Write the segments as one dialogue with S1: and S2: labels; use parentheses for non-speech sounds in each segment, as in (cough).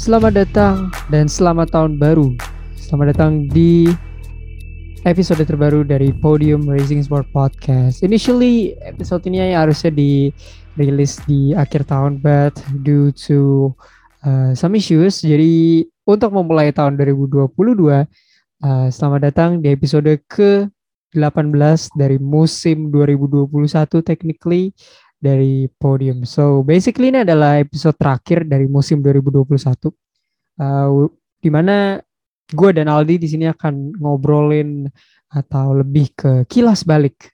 S1: Selamat datang dan selamat tahun baru. Selamat datang di episode terbaru dari Podium Racing Sport Podcast. Initially episode ini harusnya dirilis di akhir tahun, but due to uh, some issues, jadi untuk memulai tahun 2022, uh, selamat datang di episode ke 18 dari musim 2021 technically dari podium. So basically ini adalah episode terakhir dari musim 2021. Uh, di mana gue dan Aldi di sini akan ngobrolin atau lebih ke kilas balik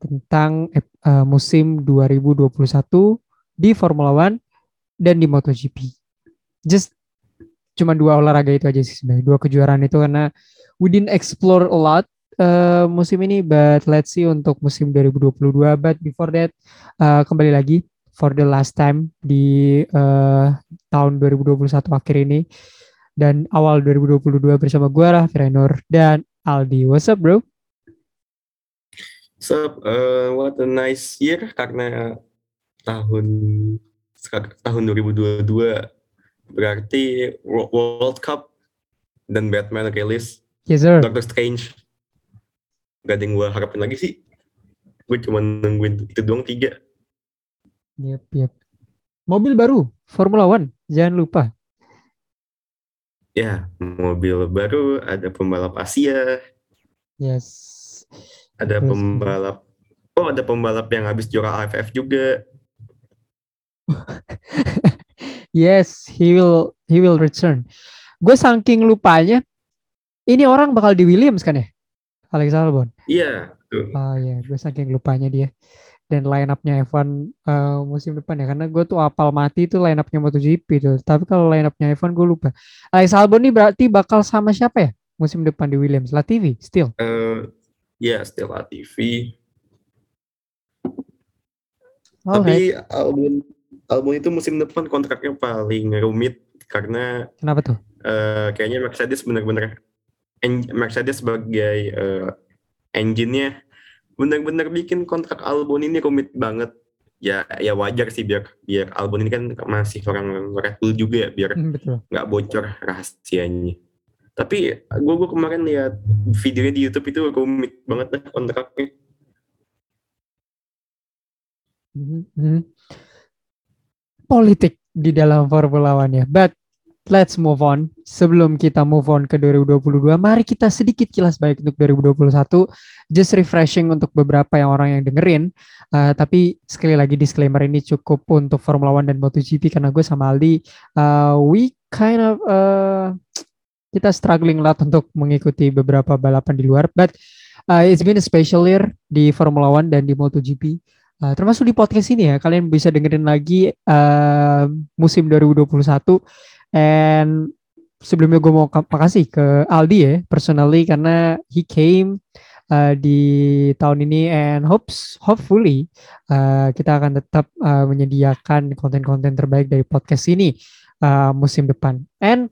S1: tentang uh, musim 2021 di Formula One dan di MotoGP. Just cuma dua olahraga itu aja sih sebenarnya, dua kejuaraan itu karena we didn't explore a lot uh, musim ini, but let's see untuk musim 2022. But before that, uh, kembali lagi for the last time di uh, tahun 2021 akhir ini dan awal 2022 bersama gue lah Firenur dan Aldi. What's up, bro?
S2: Up? Uh, what a nice year karena tahun tahun 2022 berarti World Cup dan Batman rilis.
S1: Yes, sir.
S2: Doctor Strange. Gak ada yang gue harapin lagi sih. Gue cuma nungguin itu doang tiga.
S1: Yep yep. Mobil baru Formula One. Jangan lupa.
S2: Ya mobil baru ada pembalap Asia.
S1: Yes.
S2: Ada Terus, pembalap oh ada pembalap yang habis juara AFF juga (laughs)
S1: yes he will he will return gue saking lupanya ini orang bakal di Williams kan ya Alex Albon.
S2: Iya.
S1: Oh iya, gue saking lupanya dia. Dan line up-nya F1 uh, musim depan ya, karena gue tuh apal mati itu line up-nya MotoGP tuh. Tapi kalau line up-nya F1 gue lupa. Alex Albon ini berarti bakal sama siapa ya musim depan di Williams? Latifi, still?
S2: Uh, ya, yeah, still Latifi. All Tapi right. Albon Albon itu musim depan kontraknya paling rumit karena
S1: kenapa tuh?
S2: Uh, kayaknya Mercedes benar-benar Mercedes sebagai uh, engine-nya benar-benar bikin kontrak Albon ini rumit banget. Ya ya wajar sih biar biar Albon ini kan masih orang Red Bull juga ya biar hmm, nggak bocor rahasianya. Tapi gue gue kemarin lihat videonya di YouTube itu rumit banget lah kontraknya.
S1: Mm -hmm. Politik di dalam Formula One ya. But let's move on. Sebelum kita move on ke 2022, mari kita sedikit kilas baik untuk 2021. Just refreshing untuk beberapa yang orang yang dengerin. Uh, tapi sekali lagi disclaimer ini cukup untuk Formula One dan MotoGP karena gue sama Aldi, uh, we kind of uh, kita struggling lot untuk mengikuti beberapa balapan di luar. But uh, it's been a special year di Formula One dan di MotoGP. Uh, termasuk di podcast ini ya, kalian bisa dengerin lagi uh, musim 2021 And sebelumnya gue mau makasih ke Aldi ya, personally karena he came uh, di tahun ini and hopes hopefully uh, kita akan tetap uh, menyediakan konten-konten terbaik dari podcast ini uh, musim depan. And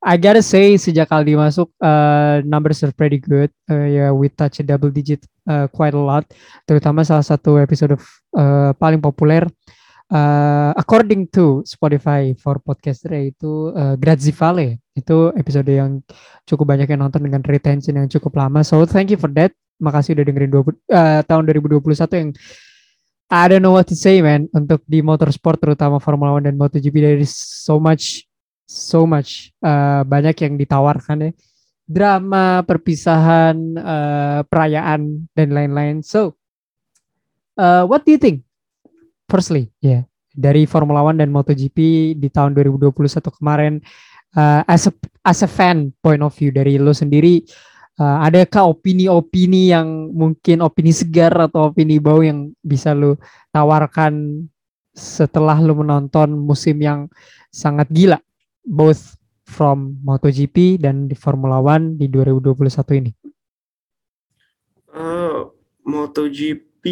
S1: I gotta say sejak Aldi masuk uh, numbers are pretty good. Uh, yeah, we touch a double digit uh, quite a lot. Terutama salah satu episode uh, paling populer uh, according to Spotify for podcaster itu uh, Grazie Vale itu episode yang cukup banyak yang nonton dengan retention yang cukup lama. So thank you for that. Makasih udah dengerin 20, uh, tahun 2021 yang I don't know what to say man untuk di motorsport terutama Formula One dan MotoGP there is so much so much uh, banyak yang ditawarkan ya. Drama perpisahan uh, perayaan dan lain-lain. So uh, what do you think? Firstly ya yeah, dari Formula One dan MotoGP di tahun 2021 kemarin uh, as a as a fan point of view dari lo sendiri uh, adakah opini-opini yang mungkin opini segar atau opini bau yang bisa lo tawarkan setelah lo menonton musim yang sangat gila both from MotoGP dan di Formula One di 2021 ini?
S2: Uh, MotoGP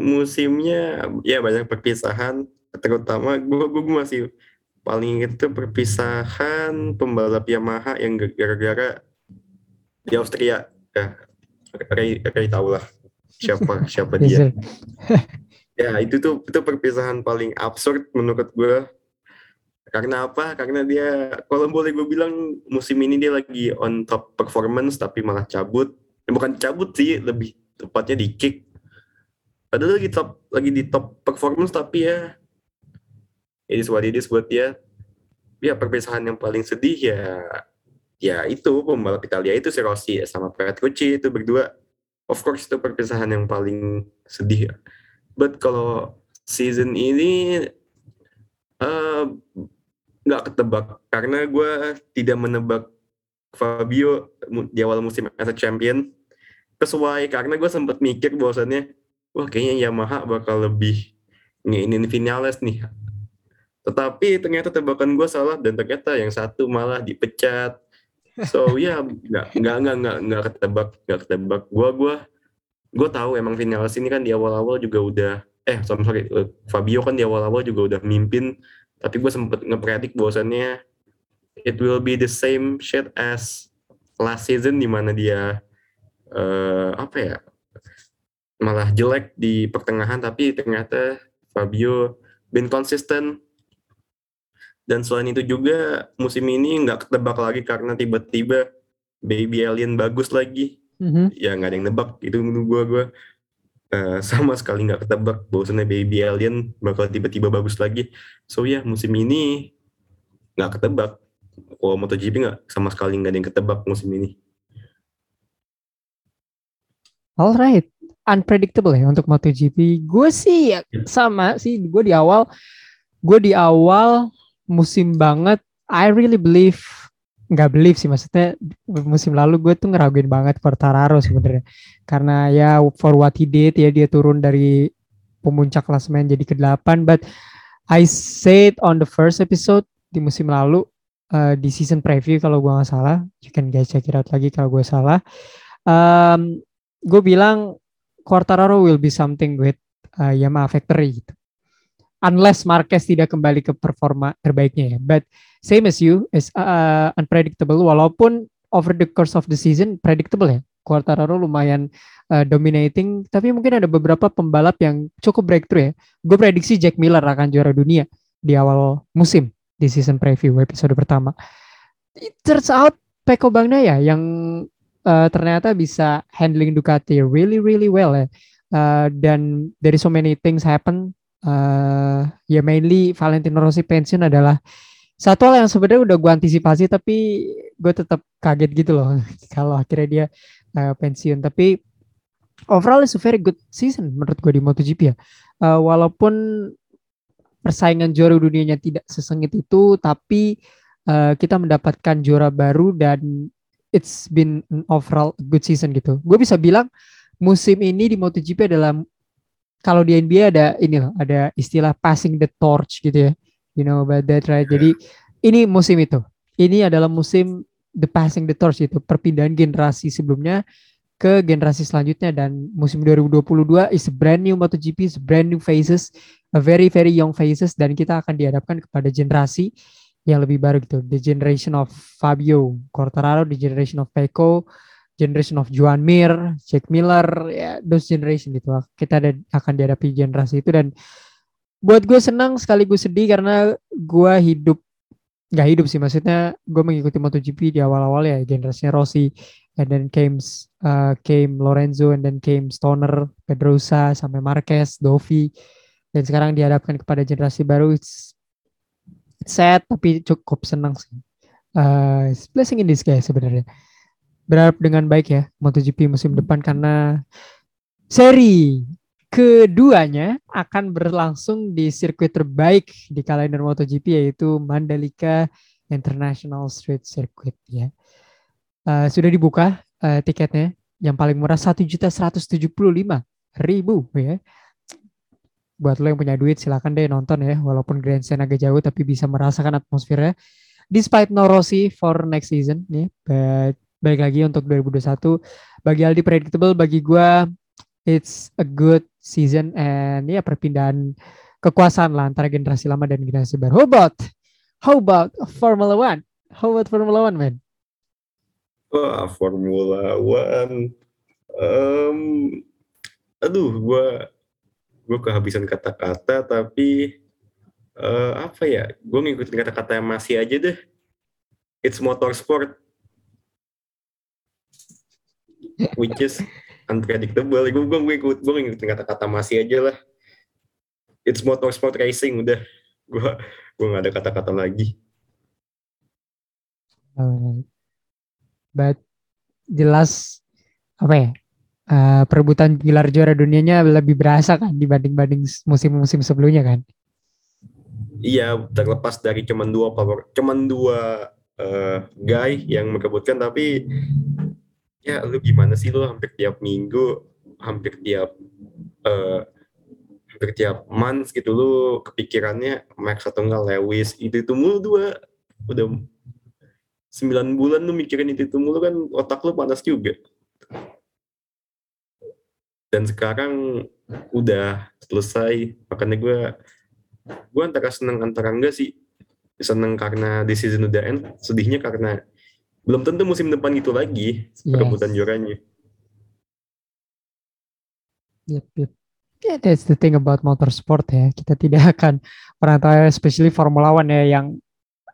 S2: musimnya ya banyak perpisahan. Terutama gue gue masih paling itu perpisahan pembalap Yamaha yang gara-gara di Austria. Ya Ray, Ray tahu lah siapa (laughs) siapa dia. ya itu tuh itu perpisahan paling absurd menurut gue karena apa? Karena dia kalau boleh gue bilang musim ini dia lagi on top performance tapi malah cabut. Ya, bukan cabut sih lebih tepatnya di kick. Padahal lagi top lagi di top performance tapi ya ini what it is buat dia. Ya perpisahan yang paling sedih ya ya itu pembalap Italia itu si Rossi ya, sama Petrucci itu berdua. Of course itu perpisahan yang paling sedih. But kalau season ini eh, nggak ketebak karena gue tidak menebak Fabio di awal musim as a champion kesuai karena gue sempat mikir bahwasannya wah kayaknya Yamaha bakal lebih nginin Vinales nih. Tetapi ternyata tebakan gue salah dan ternyata yang satu malah dipecat. So (laughs) ya yeah, nggak nggak nggak nggak nggak ketebak nggak ketebak. Gue gue gue tahu emang Vinales ini kan di awal-awal juga udah eh sorry, sorry Fabio kan di awal-awal juga udah mimpin tapi gue sempet ngepredik bahwasannya it will be the same shit as last season di mana dia uh, apa ya malah jelek di pertengahan tapi ternyata Fabio been konsisten dan selain itu juga musim ini nggak ketebak lagi karena tiba-tiba Baby Alien bagus lagi. Mm-hmm. ya nggak ada yang nebak itu menurut gue gue uh, (laughs) sama sekali nggak ketebak bahwasannya Baby Alien bakal tiba-tiba bagus lagi so ya yeah, musim ini nggak ketebak kalau MotoGP nggak sama sekali nggak ada yang ketebak musim ini
S1: Alright, unpredictable ya untuk MotoGP. Gue sih ya, ya. sama sih. Gue di awal, gue di awal musim banget. I really believe, nggak believe sih maksudnya musim lalu gue tuh ngeraguin banget Quartararo sebenarnya. Karena ya for what he did ya dia turun dari pemuncak klasemen jadi ke-8 but I said on the first episode di musim lalu uh, di season preview kalau gue nggak salah, you can guys check it out lagi kalau gue salah. Um, gue bilang Quartararo will be something with uh, Yamaha Factory gitu. Unless Marquez tidak kembali ke performa terbaiknya ya. But same as you is uh, unpredictable walaupun over the course of the season predictable ya. Quartararo lumayan uh, dominating tapi mungkin ada beberapa pembalap yang cukup breakthrough ya. Gue prediksi Jack Miller akan juara dunia di awal musim di season preview episode pertama. It turns out Peko Bagnaia yang uh, ternyata bisa handling Ducati really really well ya. Uh, dan dari so many things happen uh, ya mainly Valentino Rossi pensiun adalah satu hal yang sebenarnya udah gue antisipasi tapi gue tetap kaget gitu loh (laughs) kalau akhirnya dia uh, pensiun tapi overall is a very good season menurut gue di MotoGP ya uh, walaupun persaingan juara dunianya tidak sesengit itu tapi uh, kita mendapatkan juara baru dan it's been an overall good season gitu. Gue bisa bilang musim ini di MotoGP adalah kalau di NBA ada ini loh, ada istilah passing the torch gitu ya. You know about that right? Jadi ini musim itu. Ini adalah musim the passing the torch itu, perpindahan generasi sebelumnya ke generasi selanjutnya dan musim 2022 is a brand new MotoGP, is a brand new faces, a very very young faces dan kita akan dihadapkan kepada generasi yang lebih baru gitu. The generation of Fabio Quartararo, the generation of Pecco, generation of Juan Mir, Jack Miller, ya those generation gitu. Kita ada, akan dihadapi generasi itu dan buat gue senang sekaligus sedih karena gue hidup nggak hidup sih maksudnya gue mengikuti MotoGP di awal-awal ya generasinya Rossi and then came uh, came Lorenzo and then came Stoner, Pedrosa sampai Marquez, Dovi dan sekarang dihadapkan kepada generasi baru it's sad tapi cukup senang sih. Uh, blessing in disguise sebenarnya. Berharap dengan baik ya MotoGP musim depan karena seri keduanya akan berlangsung di sirkuit terbaik di kalender MotoGP yaitu Mandalika International Street Circuit ya. Uh, sudah dibuka uh, tiketnya yang paling murah satu juta seratus tujuh puluh lima ribu ya buat lo yang punya duit silakan deh nonton ya walaupun grandstand agak jauh tapi bisa merasakan atmosfernya despite no Rossi for next season nih but balik lagi untuk 2021 bagi Aldi predictable bagi gue it's a good season and ya perpindahan kekuasaan lah antara generasi lama dan generasi baru. How about How about Formula One? How about Formula One, man?
S2: Wah, Formula One. Um, aduh, gue gue kehabisan kata-kata, tapi uh, apa ya? Gue ngikutin kata-kata yang masih aja deh. It's motorsport. Which is unpredictable. Gue gue ngikut gue ngikutin kata-kata masih aja lah. It's motorsport racing udah. Gue gue nggak ada kata-kata lagi.
S1: Alright. But jelas apa ya? Uh, perebutan gelar juara dunianya lebih berasa kan dibanding-banding musim-musim sebelumnya kan?
S2: Iya, terlepas dari cuman dua power, cuman dua uh, guy yang merebutkan, tapi ya lu gimana sih? Lu hampir tiap minggu, hampir tiap uh, hampir tiap months gitu lu kepikirannya Max atau enggak Lewis itu itu mulu dua. Udah sembilan bulan lu mikirin itu itu mulu kan otak lu panas juga. Dan sekarang udah selesai. Makanya gue gue antara seneng antara enggak sih? Seneng karena di season udah end sedihnya karena belum tentu musim depan gitu lagi yes. perebutan juaranya
S1: yep, yep. Yeah, that's the thing about motorsport ya. Kita tidak (laughs) akan pernah tahu, especially Formula One ya, yang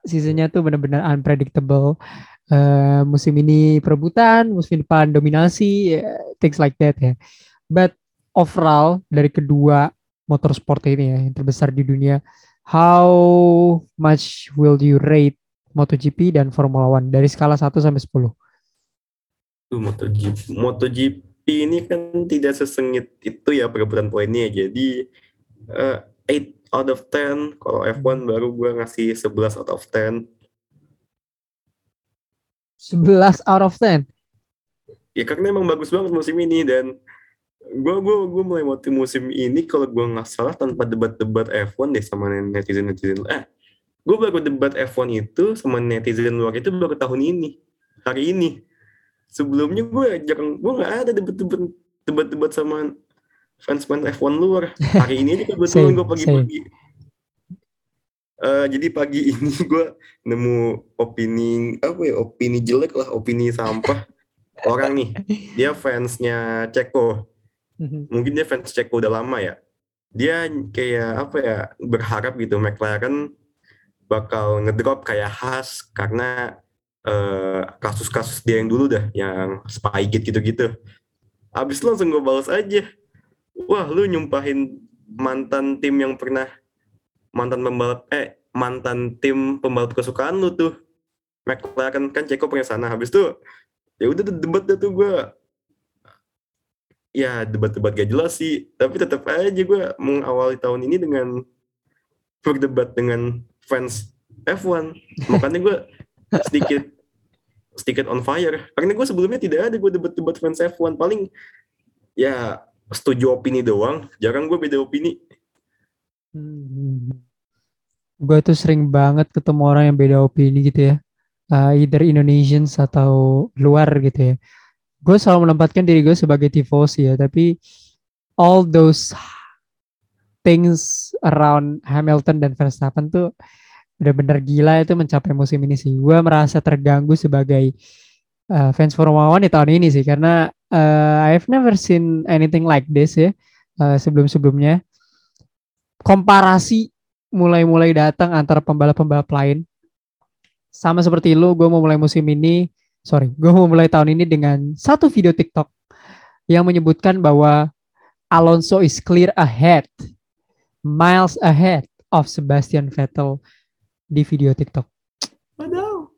S1: seasonnya tuh benar-benar unpredictable. Uh, musim ini perebutan, musim depan dominasi, yeah, things like that ya. But overall dari kedua motorsport ini ya yang terbesar di dunia, how much will you rate MotoGP dan Formula One dari skala 1 sampai 10?
S2: Tuh MotoGP, MotoGP ini kan tidak sesengit itu ya perebutan poinnya. Jadi uh, eh, 8 out of 10. Kalau F1 baru gue ngasih 11 out of 10.
S1: 11 out of 10?
S2: Ya karena emang bagus banget musim ini dan gue gue gue mulai motif musim ini kalau gue nggak salah tanpa debat-debat F1 deh sama netizen netizen eh gue baru debat F1 itu sama netizen luar itu baru tahun ini hari ini. Sebelumnya gue jarang gue nggak ada debat-debat debat-debat sama fans-fans F1 luar. Hari ini aja kebetulan gue pagi-pagi. uh, jadi pagi (laughs) ini gue nemu opini apa ya opini jelek lah opini sampah orang nih. Dia fansnya Ceko. Mungkin dia fans Ceko udah lama ya. Dia kayak apa ya berharap gitu McLaren bakal ngedrop kayak khas karena kasus-kasus uh, dia yang dulu dah yang Spygate gitu-gitu. Abis itu langsung gue balas aja. Wah lu nyumpahin mantan tim yang pernah mantan pembalap eh mantan tim pembalap kesukaan lu tuh. McLaren kan Ceko punya sana. Habis itu ya udah debat dah tuh gue ya debat-debat gak jelas sih. Tapi tetap aja gue mengawali tahun ini dengan berdebat dengan fans F1 makanya gue sedikit sedikit on fire. Karena gue sebelumnya tidak ada gue debat-debat fans F1 paling ya setuju opini doang. Jarang gue beda opini.
S1: Hmm. gue tuh sering banget ketemu orang yang beda opini gitu ya. Uh, either Indonesians atau luar gitu ya. Gue selalu menempatkan diri gue sebagai tifosi ya tapi all those things around Hamilton dan Verstappen tuh benar-benar gila itu mencapai musim ini sih. Gue merasa terganggu sebagai uh, fans Formula One di tahun ini sih. Karena uh, I've never seen anything like this ya uh, sebelum-sebelumnya. Komparasi mulai-mulai datang antara pembalap-pembalap lain. Sama seperti lu gue mau mulai musim ini sorry, gue mau mulai tahun ini dengan satu video TikTok yang menyebutkan bahwa Alonso is clear ahead, miles ahead of Sebastian Vettel di video TikTok.
S2: Padahal,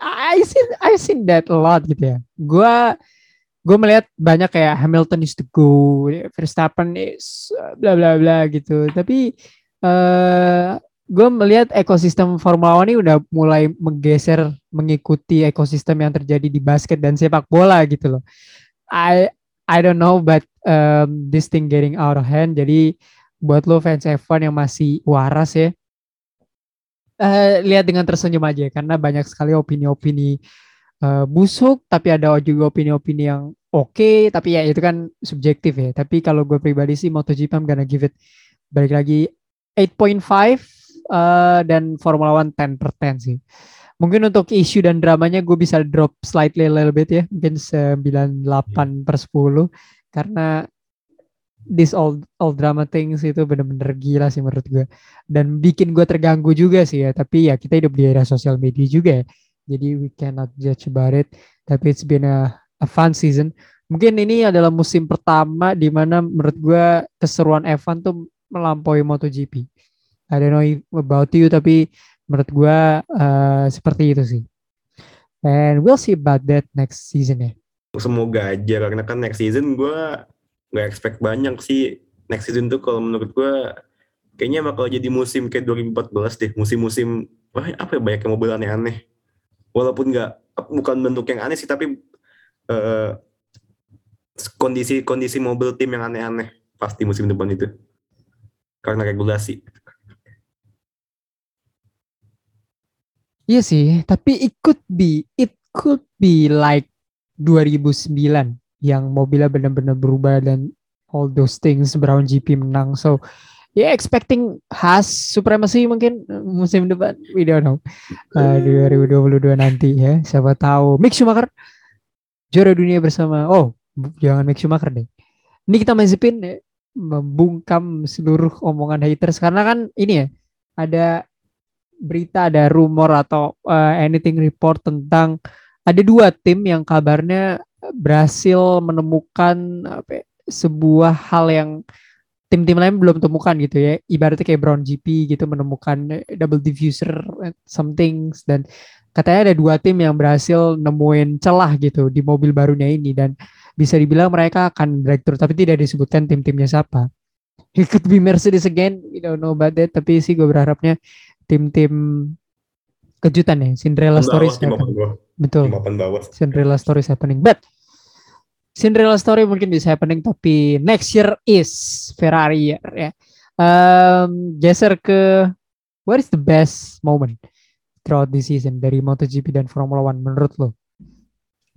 S1: I seen I seen that a lot gitu ya. Gue gue melihat banyak kayak Hamilton is to go, Verstappen is bla bla bla gitu. Tapi uh, gue melihat ekosistem Formula One ini udah mulai menggeser mengikuti ekosistem yang terjadi di basket dan sepak bola gitu loh. I I don't know but um, this thing getting out of hand. Jadi buat lo fans F1 yang masih waras ya, uh, lihat dengan tersenyum aja karena banyak sekali opini-opini uh, busuk, tapi ada juga opini-opini yang oke, okay, tapi ya itu kan subjektif ya. Tapi kalau gue pribadi sih MotoGP I'm gonna give it. Balik lagi 8.5 uh, dan Formula One 10 per 10 sih. Mungkin untuk isu dan dramanya gue bisa drop slightly a little bit ya, mungkin 98 per 10 karena this all all drama things itu bener-bener gila sih menurut gue dan bikin gue terganggu juga sih ya. Tapi ya kita hidup di era sosial media juga ya. Jadi we cannot judge about it. Tapi it's been a, a fun season. Mungkin ini adalah musim pertama di mana menurut gue keseruan F1 tuh melampaui MotoGP. I don't know about you tapi menurut gue uh, seperti itu sih. And we'll see about that next season ya.
S2: Semoga aja karena kan next season gue nggak expect banyak sih. Next season tuh kalau menurut gue kayaknya bakal jadi musim kayak 2014 deh. Musim-musim wah apa ya banyak yang mobil aneh-aneh. Walaupun nggak bukan bentuk yang aneh sih tapi uh, kondisi kondisi mobil tim yang aneh-aneh pasti musim depan itu. Karena regulasi.
S1: Iya sih, tapi it could be, it could be like 2009 yang mobilnya benar-benar berubah dan all those things Brown GP menang. So ya yeah, expecting Haas supremacy mungkin musim depan. We don't know. Uh, 2022 nanti ya. Siapa tahu Mick Schumacher juara dunia bersama. Oh, jangan Mick Schumacher deh. Ini kita mazipin ya, membungkam seluruh omongan haters karena kan ini ya ada berita ada rumor atau uh, anything report tentang ada dua tim yang kabarnya berhasil menemukan apa ya, sebuah hal yang tim-tim lain belum temukan gitu ya. Ibaratnya kayak Brown GP gitu menemukan double diffuser something dan katanya ada dua tim yang berhasil nemuin celah gitu di mobil barunya ini. Dan bisa dibilang mereka akan direktur tapi tidak disebutkan tim-timnya siapa. It could be Mercedes again we don't know about that. Tapi sih gue berharapnya tim-tim kejutan ya. Cinderella stories betul. Cinderella stories happening. But Cinderella story mungkin bisa happening tapi next year is Ferrari year ya. Um, geser ke what is the best moment throughout the season dari MotoGP dan Formula One menurut lo?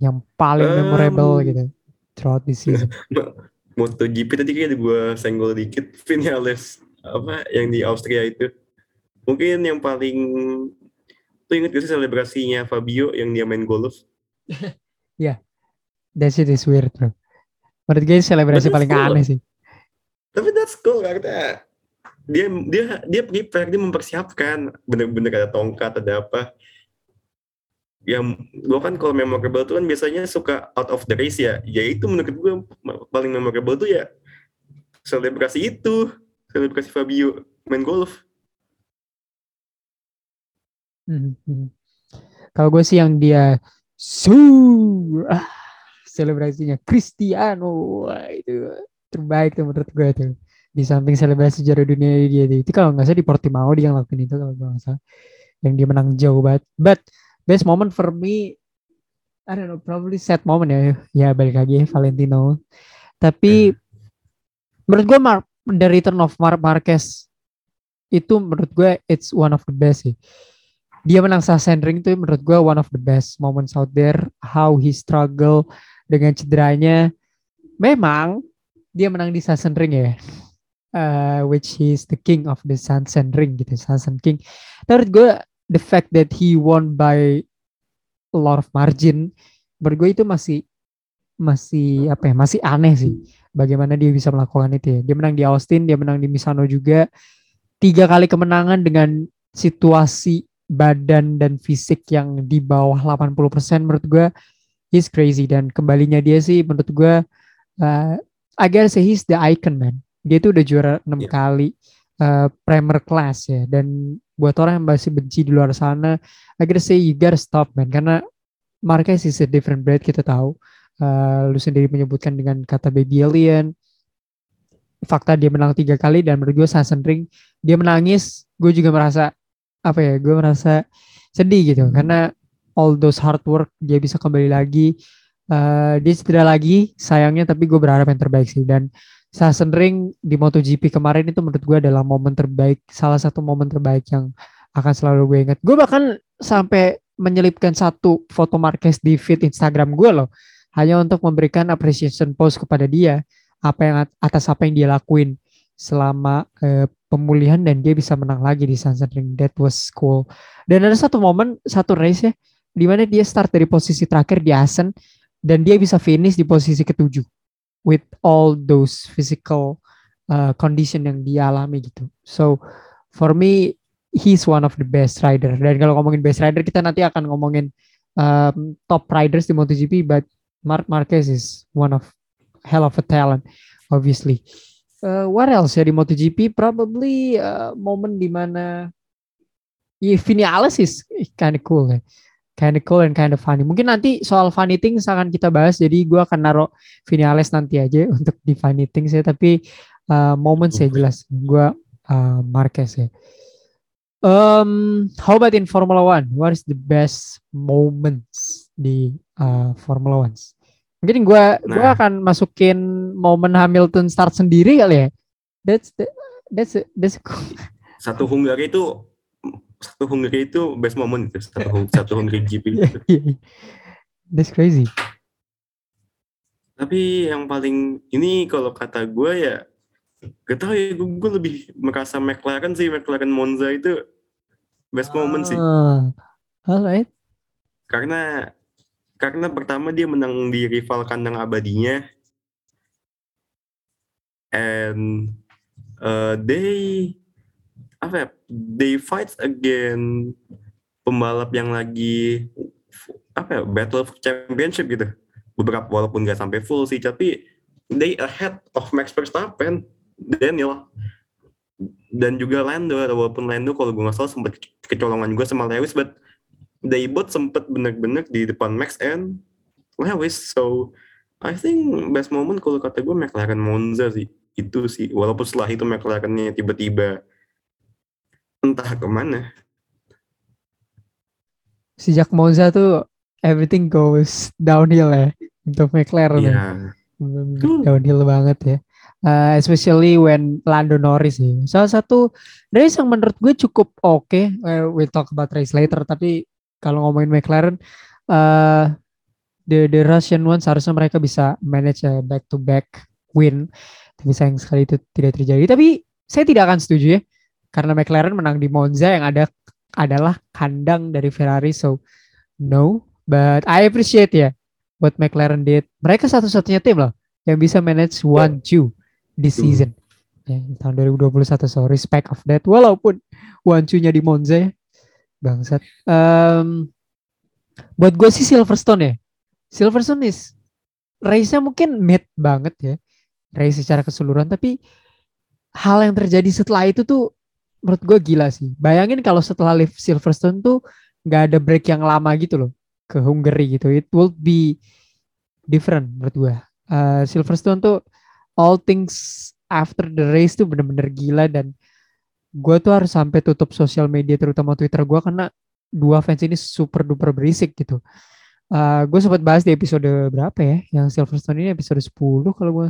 S1: Yang paling um, memorable gitu throughout the season. (laughs)
S2: MotoGP tadi kayaknya gue senggol dikit Vinales apa yang di Austria itu. Mungkin yang paling tuh inget gak sih selebrasinya Fabio yang dia main golf? (laughs)
S1: ya, That shit is weird bro. Menurut gue selebrasi paling cool. aneh sih.
S2: Tapi that's cool karena dia dia dia prepare dia mempersiapkan bener-bener ada tongkat ada apa yang gue kan kalau memorable tuh kan biasanya suka out of the race ya ya itu menurut gue paling memorable tuh ya selebrasi itu selebrasi Fabio main golf
S1: hmm, hmm. kalau gue sih yang dia su ah selebrasinya. Cristiano Wah, itu terbaik tuh menurut gue tuh. Di samping selebrasi juara dunia dia itu kalau nggak salah di Portimao dia ngelakuin itu kalau nggak salah. Yang dia menang jauh banget. But best moment for me I don't know probably sad moment ya. Ya balik lagi ya, Valentino. Tapi hmm. menurut gue Mar the return of Mark Marquez itu menurut gue it's one of the best sih. Dia menang Sachsenring itu menurut gue one of the best moments out there. How he struggle dengan cederanya. Memang dia menang di Ring ya. Uh, which is the king of the Ring gitu, Sassen King. Menurut gue the fact that he won by a lot of margin menurut gue itu masih masih apa ya masih aneh sih bagaimana dia bisa melakukan itu ya dia menang di Austin dia menang di Misano juga tiga kali kemenangan dengan situasi badan dan fisik yang di bawah 80% menurut gue he's crazy. Dan kembalinya dia sih menurut gue uh, I guess he's the icon man. Dia tuh udah juara enam yeah. kali uh, Premier Class ya. Dan buat orang yang masih benci di luar sana I guess say you gotta stop man. Karena Marquez is a different breed kita tahu. Uh, lu sendiri menyebutkan dengan kata baby alien. Fakta dia menang tiga kali dan menurut gue Ring dia menangis gue juga merasa apa ya gue merasa sedih gitu. Karena all those hard work dia bisa kembali lagi uh, dia tidak lagi sayangnya tapi gue berharap yang terbaik sih dan Sachsenring di MotoGP kemarin itu menurut gue adalah momen terbaik salah satu momen terbaik yang akan selalu gue ingat gue bahkan sampai menyelipkan satu foto Marquez di feed Instagram gue loh hanya untuk memberikan appreciation post kepada dia apa yang atas apa yang dia lakuin selama uh, pemulihan dan dia bisa menang lagi di Sunset Ring. That was cool. Dan ada satu momen, satu race ya, di mana dia start dari posisi terakhir di Asen dan dia bisa finish di posisi ketujuh with all those physical uh, condition yang dia alami gitu. So for me he's one of the best rider. Dan kalau ngomongin best rider kita nanti akan ngomongin um, top riders di MotoGP, but Mark Marquez is one of hell of a talent, obviously. Uh, what else ya di MotoGP? Probably uh, moment di mana yeah, Vinales is kind of cool ya. Kind of cool and kind of funny. Mungkin nanti soal funny things akan kita bahas. Jadi gue akan naruh Vinales nanti aja (laughs) untuk di funny things ya. Tapi uh, moment saya jelas. Gue uh, Marquez ya. Um, how about in Formula One? What is the best moments di uh, Formula One? Mungkin gue nah. gua akan masukin momen Hamilton start sendiri kali ya. That's the, that's a, that's a cool.
S2: Satu Hungary itu satu Hungary itu best moment itu satu satu Hungary GP
S1: itu. That's crazy.
S2: Tapi yang paling ini kalau kata gue ya gak tau ya gue, gue lebih merasa McLaren sih McLaren Monza itu best moment sih.
S1: Ah, alright.
S2: Karena karena pertama dia menang di rival kandang abadinya and uh, they apa ya they fight again pembalap yang lagi apa ya battle championship gitu. Beberapa walaupun nggak sampai full sih tapi they ahead of Max Verstappen Daniel. Dan juga Lando walaupun Lando kalau gue nggak salah sempat kecolongan juga sama Lewis but they both sempat benar-benar di depan Max and Lewis. So I think best moment kalau kata gue McLaren Monza sih. Itu sih walaupun setelah itu McLarennya tiba-tiba entah ke mana.
S1: Sejak Monza tuh everything goes downhill ya untuk McLaren. Yeah. Ya. Downhill banget ya. Uh, especially when Lando Norris sih. Salah satu race yang menurut gue cukup oke. Okay. Uh, we'll talk about race later. Tapi kalau ngomongin McLaren, uh, the the Russian one seharusnya mereka bisa manage a back to back win. Tapi sayang sekali itu tidak terjadi. Tapi saya tidak akan setuju ya karena McLaren menang di Monza yang ada adalah kandang dari Ferrari so no. But I appreciate ya what McLaren did. Mereka satu-satunya tim loh yang bisa manage one two di season. Ya, tahun 2021 so respect of that. Walaupun one two-nya di Monza ya. Bangsat. Um, buat gue sih Silverstone ya. Silverstone is race-nya mungkin mid banget ya. Race secara keseluruhan tapi hal yang terjadi setelah itu tuh menurut gue gila sih. Bayangin kalau setelah live Silverstone tuh nggak ada break yang lama gitu loh ke Hungary gitu. It will be different menurut gue. Uh, Silverstone tuh all things after the race tuh bener-bener gila dan gue tuh harus sampai tutup sosial media terutama Twitter gue karena dua fans ini super duper berisik gitu. Uh, gue sempat bahas di episode berapa ya? Yang Silverstone ini episode 10 kalau gue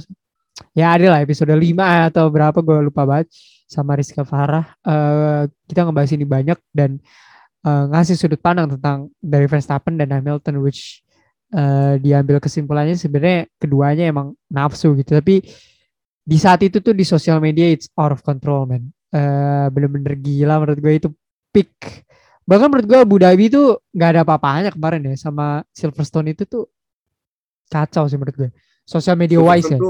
S1: ya ada lah episode 5 atau berapa gue lupa banget sama Rizka Farah uh, kita ngebahas ini banyak dan uh, ngasih sudut pandang tentang dari Verstappen dan Hamilton which uh, diambil kesimpulannya sebenarnya keduanya emang nafsu gitu. Tapi di saat itu tuh di sosial media it's out of control man. Uh, bener-bener gila menurut gue itu peak. Bahkan menurut gue Abu Dhabi tuh nggak ada apa-apanya kemarin ya sama Silverstone itu tuh kacau sih menurut gue. Sosial media wise ya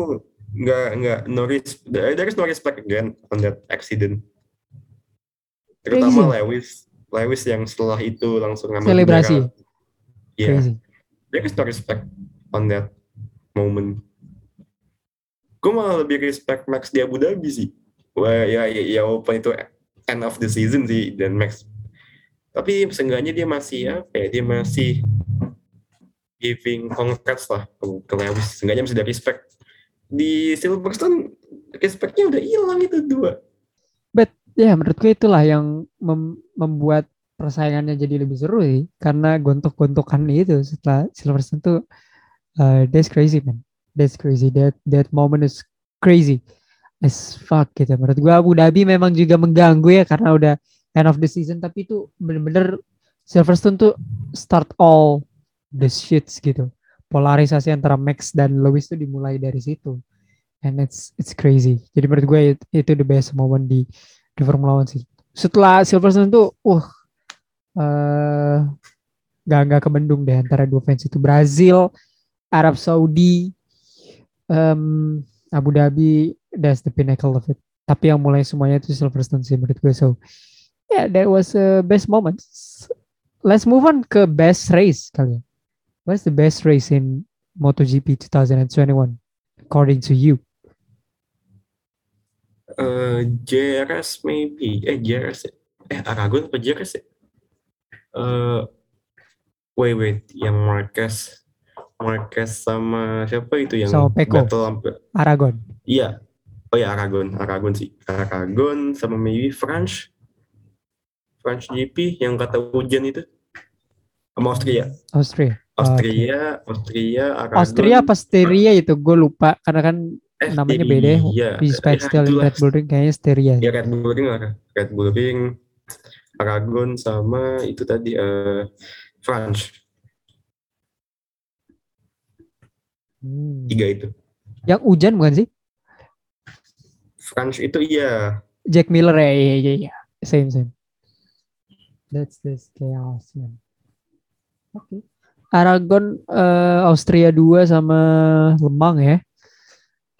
S2: nggak nggak no res there is no respect again on that accident. Terutama Lewis Lewis yang setelah itu langsung ngambil
S1: selebrasi.
S2: ya yeah. there is no respect on that moment. Gue malah lebih respect Max di Abu Dhabi sih. Wah, ya, ya, ya walaupun itu end of the season sih dan Max. Tapi seenggaknya dia masih ya kayak dia masih giving congrats lah ke, ke Lewis. Seenggaknya masih ada respect di Silverstone respectnya udah hilang itu dua.
S1: But ya yeah, menurutku itulah yang mem membuat persaingannya jadi lebih seru sih. Karena gontok-gontokan itu setelah Silverstone tuh uh, that's crazy man. That's crazy. That that moment is crazy as fuck gitu. Menurut gua Abu Dhabi memang juga mengganggu ya karena udah end of the season. Tapi itu bener-bener Silverstone tuh start all the shits gitu polarisasi antara Max dan Lewis itu dimulai dari situ and it's it's crazy jadi menurut gue itu the best moment di di Formula One sih. Setelah Silverstone tuh, uh, eh gak nggak kebendung deh antara dua fans itu Brazil, Arab Saudi, em, Abu Dhabi, that's the pinnacle of it. Tapi yang mulai semuanya itu Silverstone sih menurut gue. So, yeah, that was a best moment. Let's move on ke best race kali ya. What's the best race in MotoGP 2021 according to you?
S3: Eh, JRS maybe. Eh, JRS. ya? Eh, Aragon apa JRS ya? Eh, wait, wait. Yang Marquez. Marquez sama siapa itu yang
S1: Sama Pecco.
S3: battle
S1: Aragon.
S3: Iya. Oh ya, Aragon. Aragon sih. Aragon sama maybe French. French GP yang kata hujan itu. Sama Austria.
S1: Austria.
S3: Austria, Austria, Aragon.
S1: Austria apa Styria itu gue lupa karena kan
S3: eh,
S1: namanya beda ya.
S3: Iya.
S1: di
S3: Ya,
S1: Steel. Red Bull Ring kayaknya Styria.
S3: Ya Red Bull Ring lah. Red Bull Ring, Aragon sama itu tadi eh France.
S1: Hmm.
S3: Tiga itu.
S1: Yang hujan bukan sih?
S3: France itu iya.
S1: Jack Miller ya, iya iya iya. Same same. That's this chaos man. Oke. Aragon eh, Austria 2 sama Lemang ya.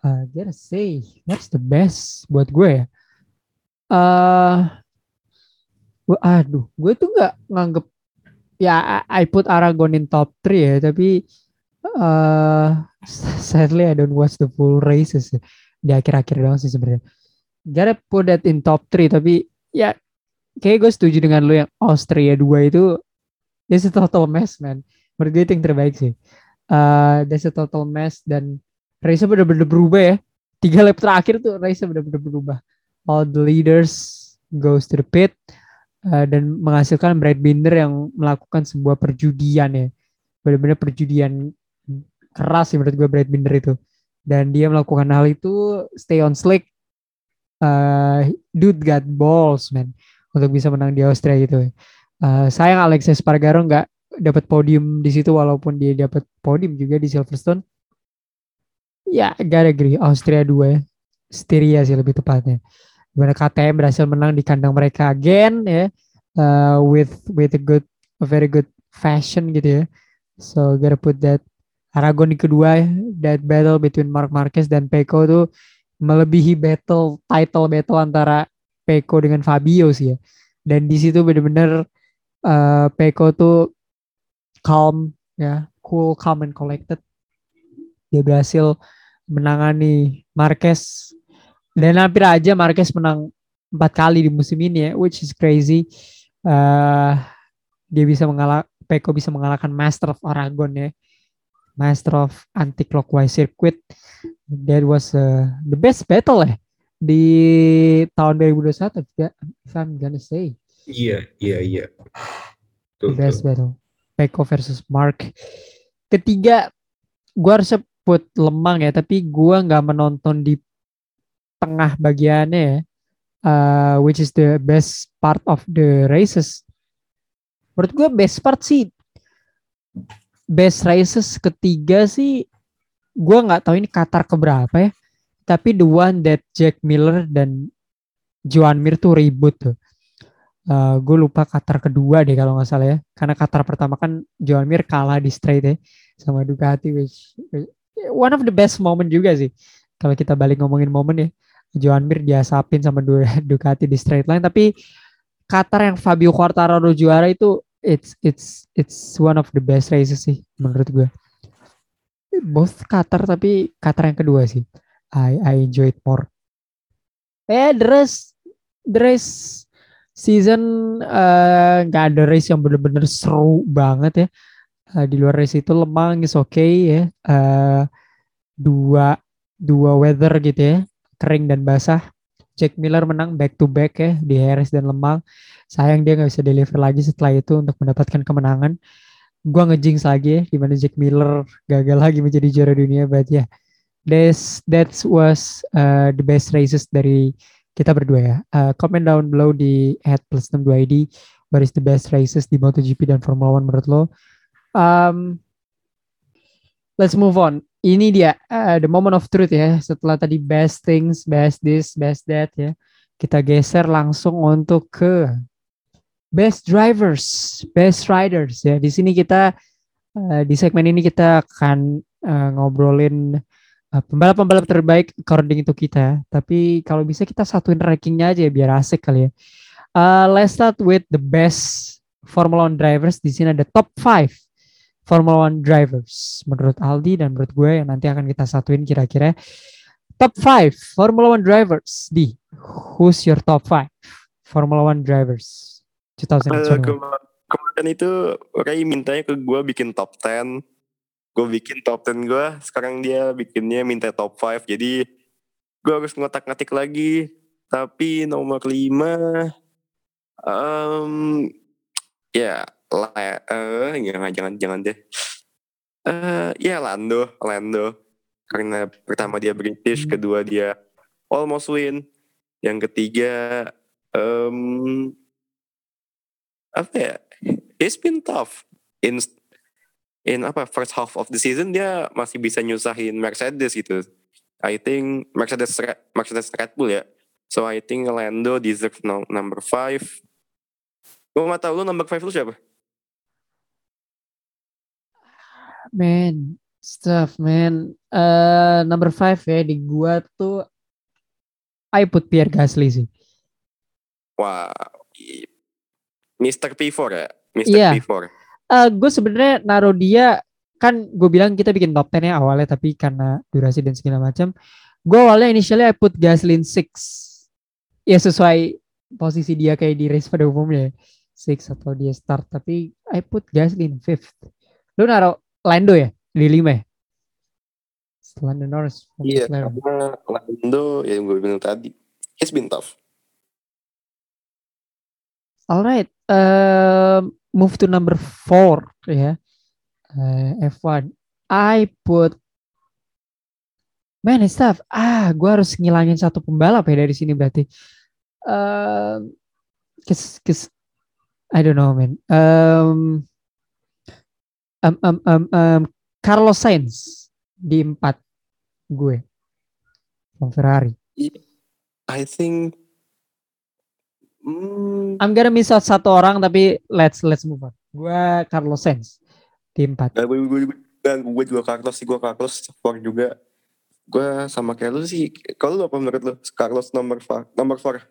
S1: Uh, gotta say, that's the best buat gue ya. Eh, gua- aduh, gue tuh nggak nganggep ya I put Aragon in top 3 ya, tapi eh sadly I don't watch the full races ya. di akhir-akhir doang sih sebenarnya. Gotta put that in top 3 tapi ya kayak gue setuju dengan lu yang Austria 2 itu that's a total mess man. Menurut gue itu yang terbaik sih. Uh, that's a total mess dan race bener-bener berubah ya. Tiga lap terakhir tuh race bener-bener berubah. All the leaders goes to the pit uh, dan menghasilkan Brad Binder yang melakukan sebuah perjudian ya. Bener-bener perjudian keras sih menurut gue Brad Binder itu. Dan dia melakukan hal itu stay on slick uh, dude got balls man untuk bisa menang di Austria gitu. Uh, sayang Alexis Spargaro nggak dapat podium di situ walaupun dia dapat podium juga di Silverstone. Ya, gotta agree Austria 2 ya. Styria sih lebih tepatnya. Di mana KTM berhasil menang di kandang mereka again ya uh, with with a good a very good fashion gitu ya. So gotta put that Aragon di kedua ya, that battle between Mark Marquez dan Pecco tuh melebihi battle title battle antara Pecco dengan Fabio sih ya. Dan di situ bener-bener uh, Pecco tuh calm ya, cool, calm and collected. Dia berhasil menangani Marquez dan hampir aja Marquez menang empat kali di musim ini ya, which is crazy. Uh, dia bisa mengalah, Pecco bisa mengalahkan Master of Aragon ya, Master of Anti-Clockwise Circuit. That was uh, the best battle ya di tahun 2021 ya, if I'm gonna say
S3: Iya, iya, iya.
S1: the
S3: Tuh,
S1: best battle. Pecco versus Mark. Ketiga, gua harus sebut lemang ya, tapi gua nggak menonton di tengah bagiannya ya, uh, which is the best part of the races. Menurut gua best part sih, best races ketiga sih, gua nggak tahu ini Qatar keberapa ya, tapi the one that Jack Miller dan Joan Mir tuh ribut tuh. Uh, gue lupa Qatar kedua deh kalau nggak salah ya. Karena Qatar pertama kan Joan Mir kalah di straight ya sama Ducati which, which one of the best moment juga sih. Kalau kita balik ngomongin momen ya. Joan Mir diasapin sama Du- (laughs) Ducati di straight line tapi Qatar yang Fabio Quartararo juara itu it's it's it's one of the best races sih menurut gue. Both Qatar tapi Qatar yang kedua sih. I I enjoy it more. Eh, the rest season eh, nggak ada race yang bener-bener seru banget ya. Eh, di luar race itu lemang is okay ya. Eh, dua dua weather gitu ya, kering dan basah. Jack Miller menang back to back ya di Harris dan Lemang. Sayang dia nggak bisa deliver lagi setelah itu untuk mendapatkan kemenangan. Gua ngejinx lagi ya, di mana Jack Miller gagal lagi menjadi juara dunia. But ya, yeah, that's that was uh, the best races dari kita berdua ya. Uh, comment down below di at plus 62 ID. What is the best races di MotoGP dan Formula One menurut lo? Um, let's move on. Ini dia uh, the moment of truth ya. Setelah tadi best things, best this, best that ya. kita geser langsung untuk ke best drivers, best riders ya. Di sini kita uh, di segmen ini kita akan uh, ngobrolin pembalap-pembalap terbaik according itu kita. Tapi kalau bisa kita satuin rankingnya aja ya, biar asik kali ya. Uh, let's start with the best Formula One drivers. Di sini ada top 5 Formula One drivers menurut Aldi dan menurut gue yang nanti akan kita satuin kira-kira top 5 Formula One drivers di who's your top 5 Formula One drivers 2021
S2: Uh, kemarin itu Ray mintanya ke gue bikin top 10 gue bikin top 10 gue sekarang dia bikinnya minta top 5 jadi gue harus ngotak-ngatik lagi. Tapi nomor 5 um, ya lah eh jangan jangan jangan deh. Eh ya Lando Lando. Karena pertama dia British
S1: Hmm.
S2: kedua dia almost win. Yang ketiga em apa ya? It's been tough in in apa first half of the season dia masih bisa nyusahin Mercedes gitu I think Mercedes Mercedes Red Bull ya so I think Lando deserve no, number five gue gak tau lu number five lu siapa
S1: Man, stuff man. Eh number five ya di gua tuh I put Pierre Gasly sih.
S2: wah i- Mr. P4 ya Mr.
S1: Iya.
S2: P4
S1: Eh gue sebenarnya naruh dia kan gue bilang kita bikin top 10 ya awalnya tapi karena durasi dan segala macam gue awalnya initially I put Gasly in six ya sesuai posisi dia kayak di race pada umumnya ya. six atau dia start tapi I put Gasly in fifth lu naruh Lando ya di lima ya Lando Norris
S2: Iya, karena Lando yang gue bilang tadi, it's been tough.
S1: Alright, um, move to number four ya. Eh, F1. I put Man, tough. Ah, gue harus ngilangin satu pembalap ya dari sini berarti. Um, kes, I don't know, man. Um, um, um, um, um, Carlos Sainz di empat gue. Ferrari.
S2: I think hmm,
S1: I'm gonna miss out satu orang tapi let's let's move on. Gue Carlos Sainz di empat.
S2: gue, gue, juga Carlos sih, gue Carlos four juga. Gue sama kayak lu sih. Kalau lu apa menurut lu? Carlos nomor four, nomor four.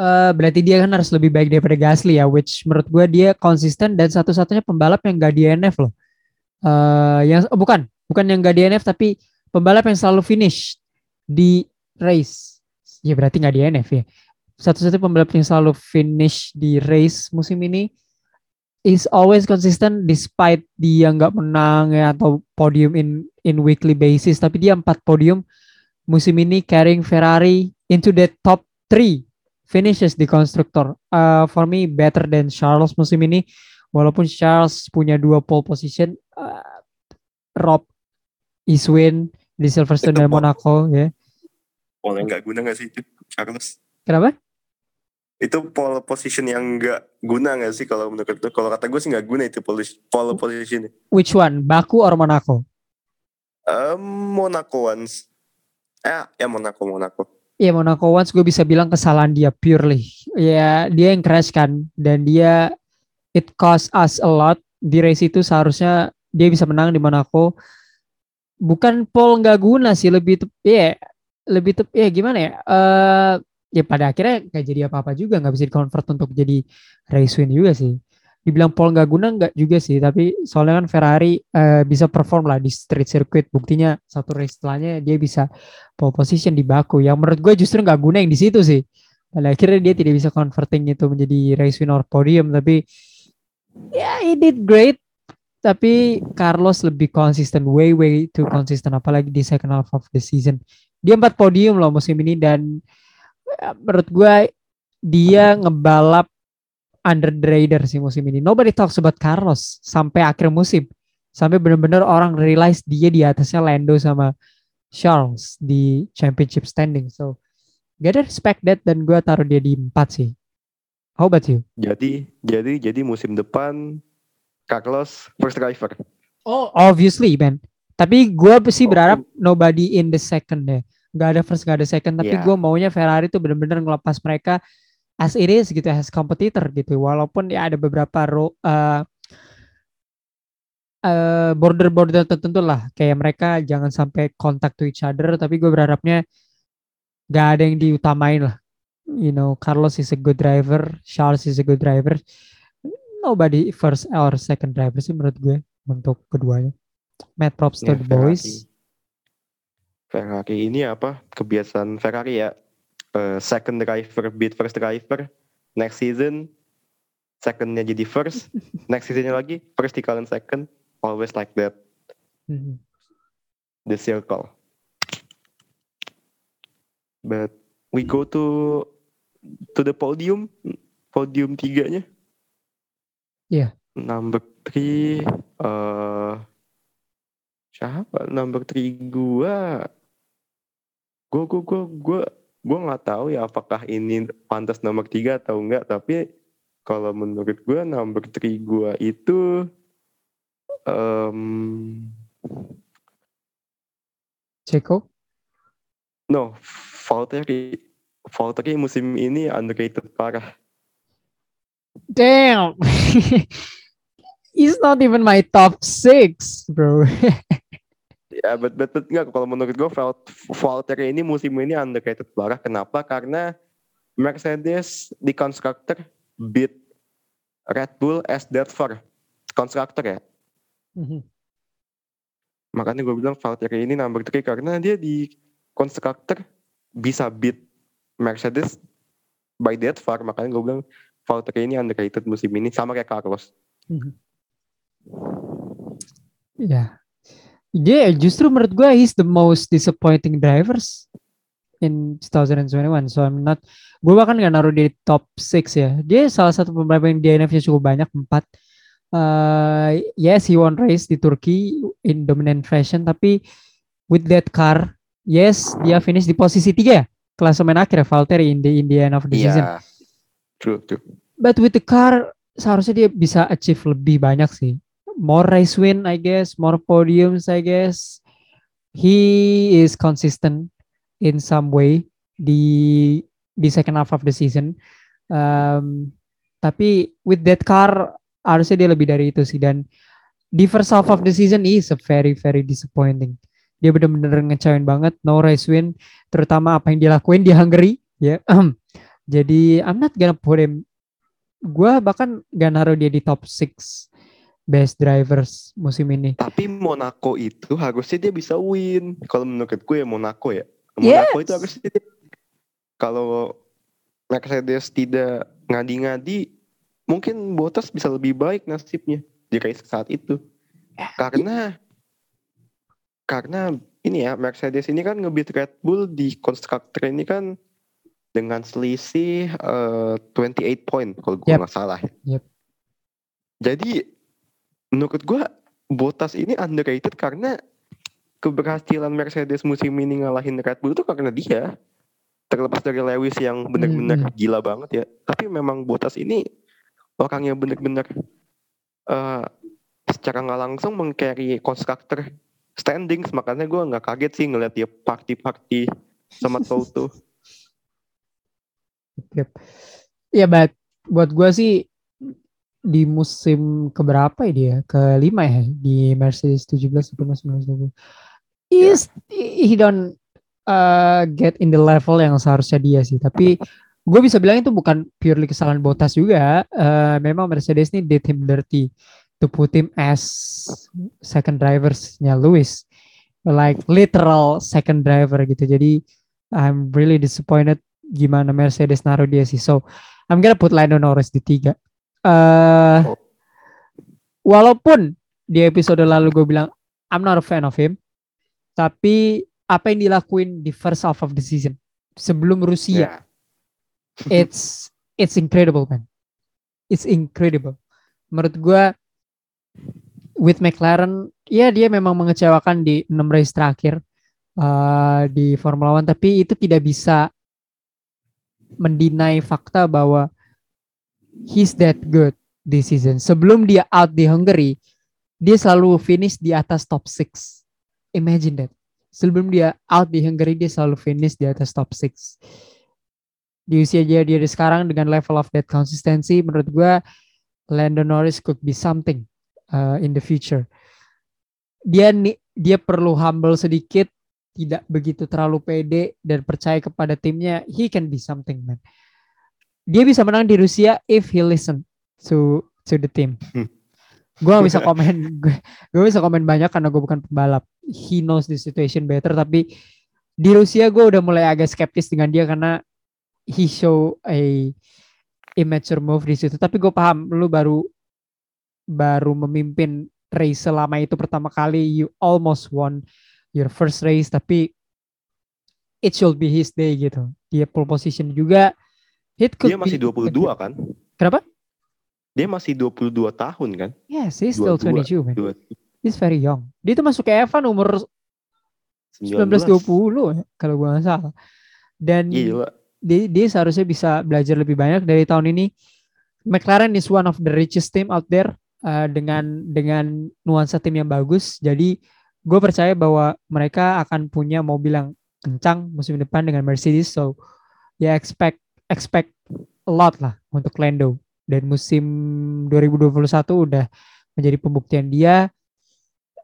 S1: Eh, berarti dia kan harus lebih baik daripada Gasly ya, which menurut gue dia konsisten dan satu-satunya pembalap yang gak DNF loh. Eh, yang oh, bukan, bukan yang gak DNF tapi pembalap yang selalu finish di race. Ya berarti nggak DNF ya. Satu-satunya pembalap yang selalu finish di race musim ini is always consistent despite dia nggak menang ya atau podium in in weekly basis tapi dia empat podium musim ini carrying Ferrari into the top three finishes di konstruktor. Uh, for me better than Charles musim ini. Walaupun Charles punya dua pole position, uh, Rob is win di Silverstone dan
S2: pole.
S1: Monaco ya.
S2: Pole yang nggak guna gak sih Carlos?
S1: Kenapa?
S2: Itu pole position yang nggak guna gak sih kalau menurut? Kalau kata gue sih nggak guna itu pole, pole position.
S1: Which one? Baku or Monaco?
S2: Um, Monaco once. Eh, ya Monaco, Monaco.
S1: Iya Monaco once gue bisa bilang kesalahan dia purely. Ya dia yang crash kan dan dia it cost us a lot di race itu seharusnya dia bisa menang di Monaco. Bukan pole nggak guna sih lebih tep, ya lebih tep, ya gimana ya? Eh ya pada akhirnya nggak jadi apa-apa juga nggak bisa di convert untuk jadi race win juga sih. Dibilang pole nggak guna nggak juga sih tapi soalnya kan Ferrari eh, bisa perform lah di street circuit. Buktinya satu race setelahnya dia bisa pole position di Baku yang menurut gue justru nggak guna yang di situ sih pada akhirnya dia tidak bisa converting itu menjadi race win or podium tapi ya he did great tapi Carlos lebih konsisten way way too konsisten apalagi di second half of the season dia empat podium loh musim ini dan menurut gue dia ngebalap under the radar sih musim ini nobody talks about Carlos sampai akhir musim sampai benar-benar orang realize dia di atasnya Lando sama Charles di championship standing. So gotta respect that dan gue taruh dia di empat sih. How about you?
S2: Jadi, jadi, jadi musim depan Carlos first driver.
S1: Oh, obviously, man. Tapi gue sih
S2: Oh.
S1: berharap nobody in the second deh. Nggak ada first nggak ada second tapi
S2: Iya.
S1: gue maunya Ferrari tuh bener-bener ngelepas mereka as it is gitu as competitor gitu. Walaupun ya ada beberapa ro eh eh, border-border tertentu lah. Kayak mereka jangan sampai contact to each other tapi gue berharapnya gak ada yang diutamain lah. You know Carlos is a good driver Charles is a good driver. Nobody first or second driver sih menurut gue untuk keduanya. Matt props to
S2: Ya,
S1: the boys
S2: Ferrari ini apa? Kebiasaan Ferrari ya. Eh, second driver beat first driver. Next season secondnya jadi first. (laughs) Next seasonnya lagi first dikalahin second. Always like that.
S1: Mhm.
S2: the circle. But we go to to the podium. Podium tiganya.
S1: Iya.
S2: number three eh siapa? Number three gua gua gua gua gua gua nggak tahu ya apakah ini pantas nomor tiga atau enggak tapi kalau menurut gua number three gua itu em
S1: Ceko?
S2: No Valtteri Valtteri musim ini underrated parah.
S1: Damn! (laughs) He's not even my top six bro (laughs)
S2: Ya, bet bet bet enggak kalau menurut gue Val- Valtteri ini musim ini underrated parah. Kenapa? Karena Mercedes di konstruktor beat Red Bull as that for konstruktor ya.
S1: Mhm.
S2: Makanya gue bilang Valtteri ini number 3 karena dia di konstruktor bisa beat Mercedes by that far. Makanya gue bilang Valtteri ini underrated musim ini sama kayak Carlos.
S1: Ya. Dia justru menurut gue he's the most disappointing drivers in 2021. So I'm not gue bahkan gak naruh di top 6 ya. Dia salah satu pembalap yang DNF-nya cukup banyak 4. Uh, yes, he won race di Turki in dominant fashion tapi with that car, yes, dia finish di posisi 3 ya. Klasemen akhir ya, Valtteri in the, in the end of the season.
S2: Iya. True, true.
S1: But with the car seharusnya dia bisa achieve lebih banyak sih. More race win I guess, more podiums I guess. He is consistent in some way di di second half of the season. Um, tapi with that car harusnya dia lebih dari itu sih dan di first half of the season is a very very disappointing. Dia bener-bener ngecewain banget, no race win, terutama apa yang dia lakuin di Hungary, ya. (clears throat) Jadi I'm not gonna put him gue bahkan gak naruh dia di top 6 best drivers musim ini.
S2: Tapi Monaco itu harusnya dia bisa win. Kalau menurut gue ya Monaco ya.
S1: Yes.
S2: Monaco itu harusnya dia- kalau Mercedes tidak ngadi-ngadi, mungkin Bottas bisa lebih baik nasibnya di race saat itu. Karena karena ini ya Mercedes ini kan ngebeat Red Bull di konstruktor ini kan dengan selisih eh, 28 point kalau gue
S1: Yep.
S2: nggak salah.
S1: Yep.
S2: Jadi menurut gue Bottas ini underrated karena keberhasilan Mercedes musim ini ngalahin Red Bull itu karena dia terlepas dari Lewis yang benar-benar
S1: Hmm.
S2: gila banget ya tapi memang Bottas ini orang yang benar-benar eh, secara nggak langsung mengcarry konstruktor standings makanya gue nggak kaget sih ngeliat dia party-party sama (laughs) Toto
S1: Yep. Ya, but buat gue sih di musim keberapa ya dia? Kelima ya di Mercedes 17 atau 19 Is he don't uh, get in the level yang seharusnya dia sih. Tapi gue bisa bilang itu bukan purely kesalahan Bottas juga. Uh, memang Mercedes ini did him dirty to put him as second driversnya Lewis. Like literal second driver gitu. Jadi I'm really disappointed gimana Mercedes naruh dia sih. So I'm gonna put Lando Norris di tiga.
S2: Oh.
S1: Walaupun di episode lalu gue bilang I'm not a fan of him, tapi apa yang dilakuin di first half of the season sebelum Rusia,
S2: Ya. (laughs)
S1: it's it's incredible man, it's incredible. Menurut gue with McLaren, ya dia memang mengecewakan di 6 race terakhir eh, di Formula One, tapi itu tidak bisa mendinai fakta bahwa he's that good this season. Sebelum dia out di Hungary, dia selalu finish di atas top 6. Imagine that. sebelum dia out di Hungary dia selalu finish di atas top 6 di usia dia dia sekarang dengan level of that consistency menurut gue Lando Norris could be something uh, in the future dia dia perlu humble sedikit tidak begitu terlalu pede dan percaya kepada timnya he can be something man dia bisa menang di Rusia if he listen to to the team.
S2: Hmm.
S1: gue gak bisa komen (laughs) gue gue bisa komen banyak karena gue bukan pembalap. He knows the situation better tapi di Rusia gue udah mulai agak skeptis dengan dia karena he show a immature move di situ. Tapi gue paham lu baru baru memimpin race selama itu pertama kali you almost won your first race tapi it should be his day gitu. Dia pole position juga it could
S2: Dia masih
S1: be
S2: 22 kan?
S1: kenapa
S2: Dia masih 22 tahun kan?
S1: yes he's still 22
S2: 22,
S1: man
S2: Dua-
S1: he's very young dia tuh masuk ke F1 umur 19-20 ya, kalau gua nggak salah dan
S2: Gila.
S1: dia, dia seharusnya bisa belajar lebih banyak dari tahun ini. McLaren is one of the richest team out there uh, dengan dengan nuansa tim yang bagus. Jadi gue percaya bahwa mereka akan punya mobil yang kencang musim depan dengan Mercedes. So ya expect expect a lot lah untuk Lando. Dan musim 2021 udah menjadi pembuktian dia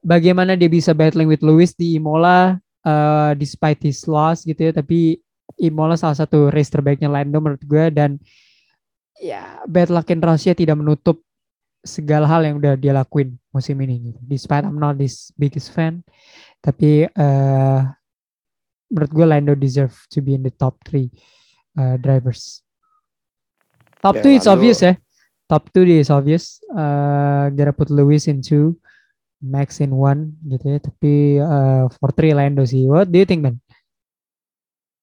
S1: bagaimana dia bisa battling with Lewis di Imola uh, despite his loss gitu ya. Tapi Imola salah satu race terbaiknya Lando menurut gue dan ya bad luck in Russia tidak menutup segala hal yang udah dia lakuin musim ini gitu. Despite I'm not his biggest fan, tapi eh menurut gue Lando deserve to be in the top three uh, drivers. Top
S2: Ya,
S1: two it's obvious ya. Top two is obvious. Uh, gotta put Lewis in two, Max in one gitu ya. Tapi uh, for three Lando sih. What do you think man?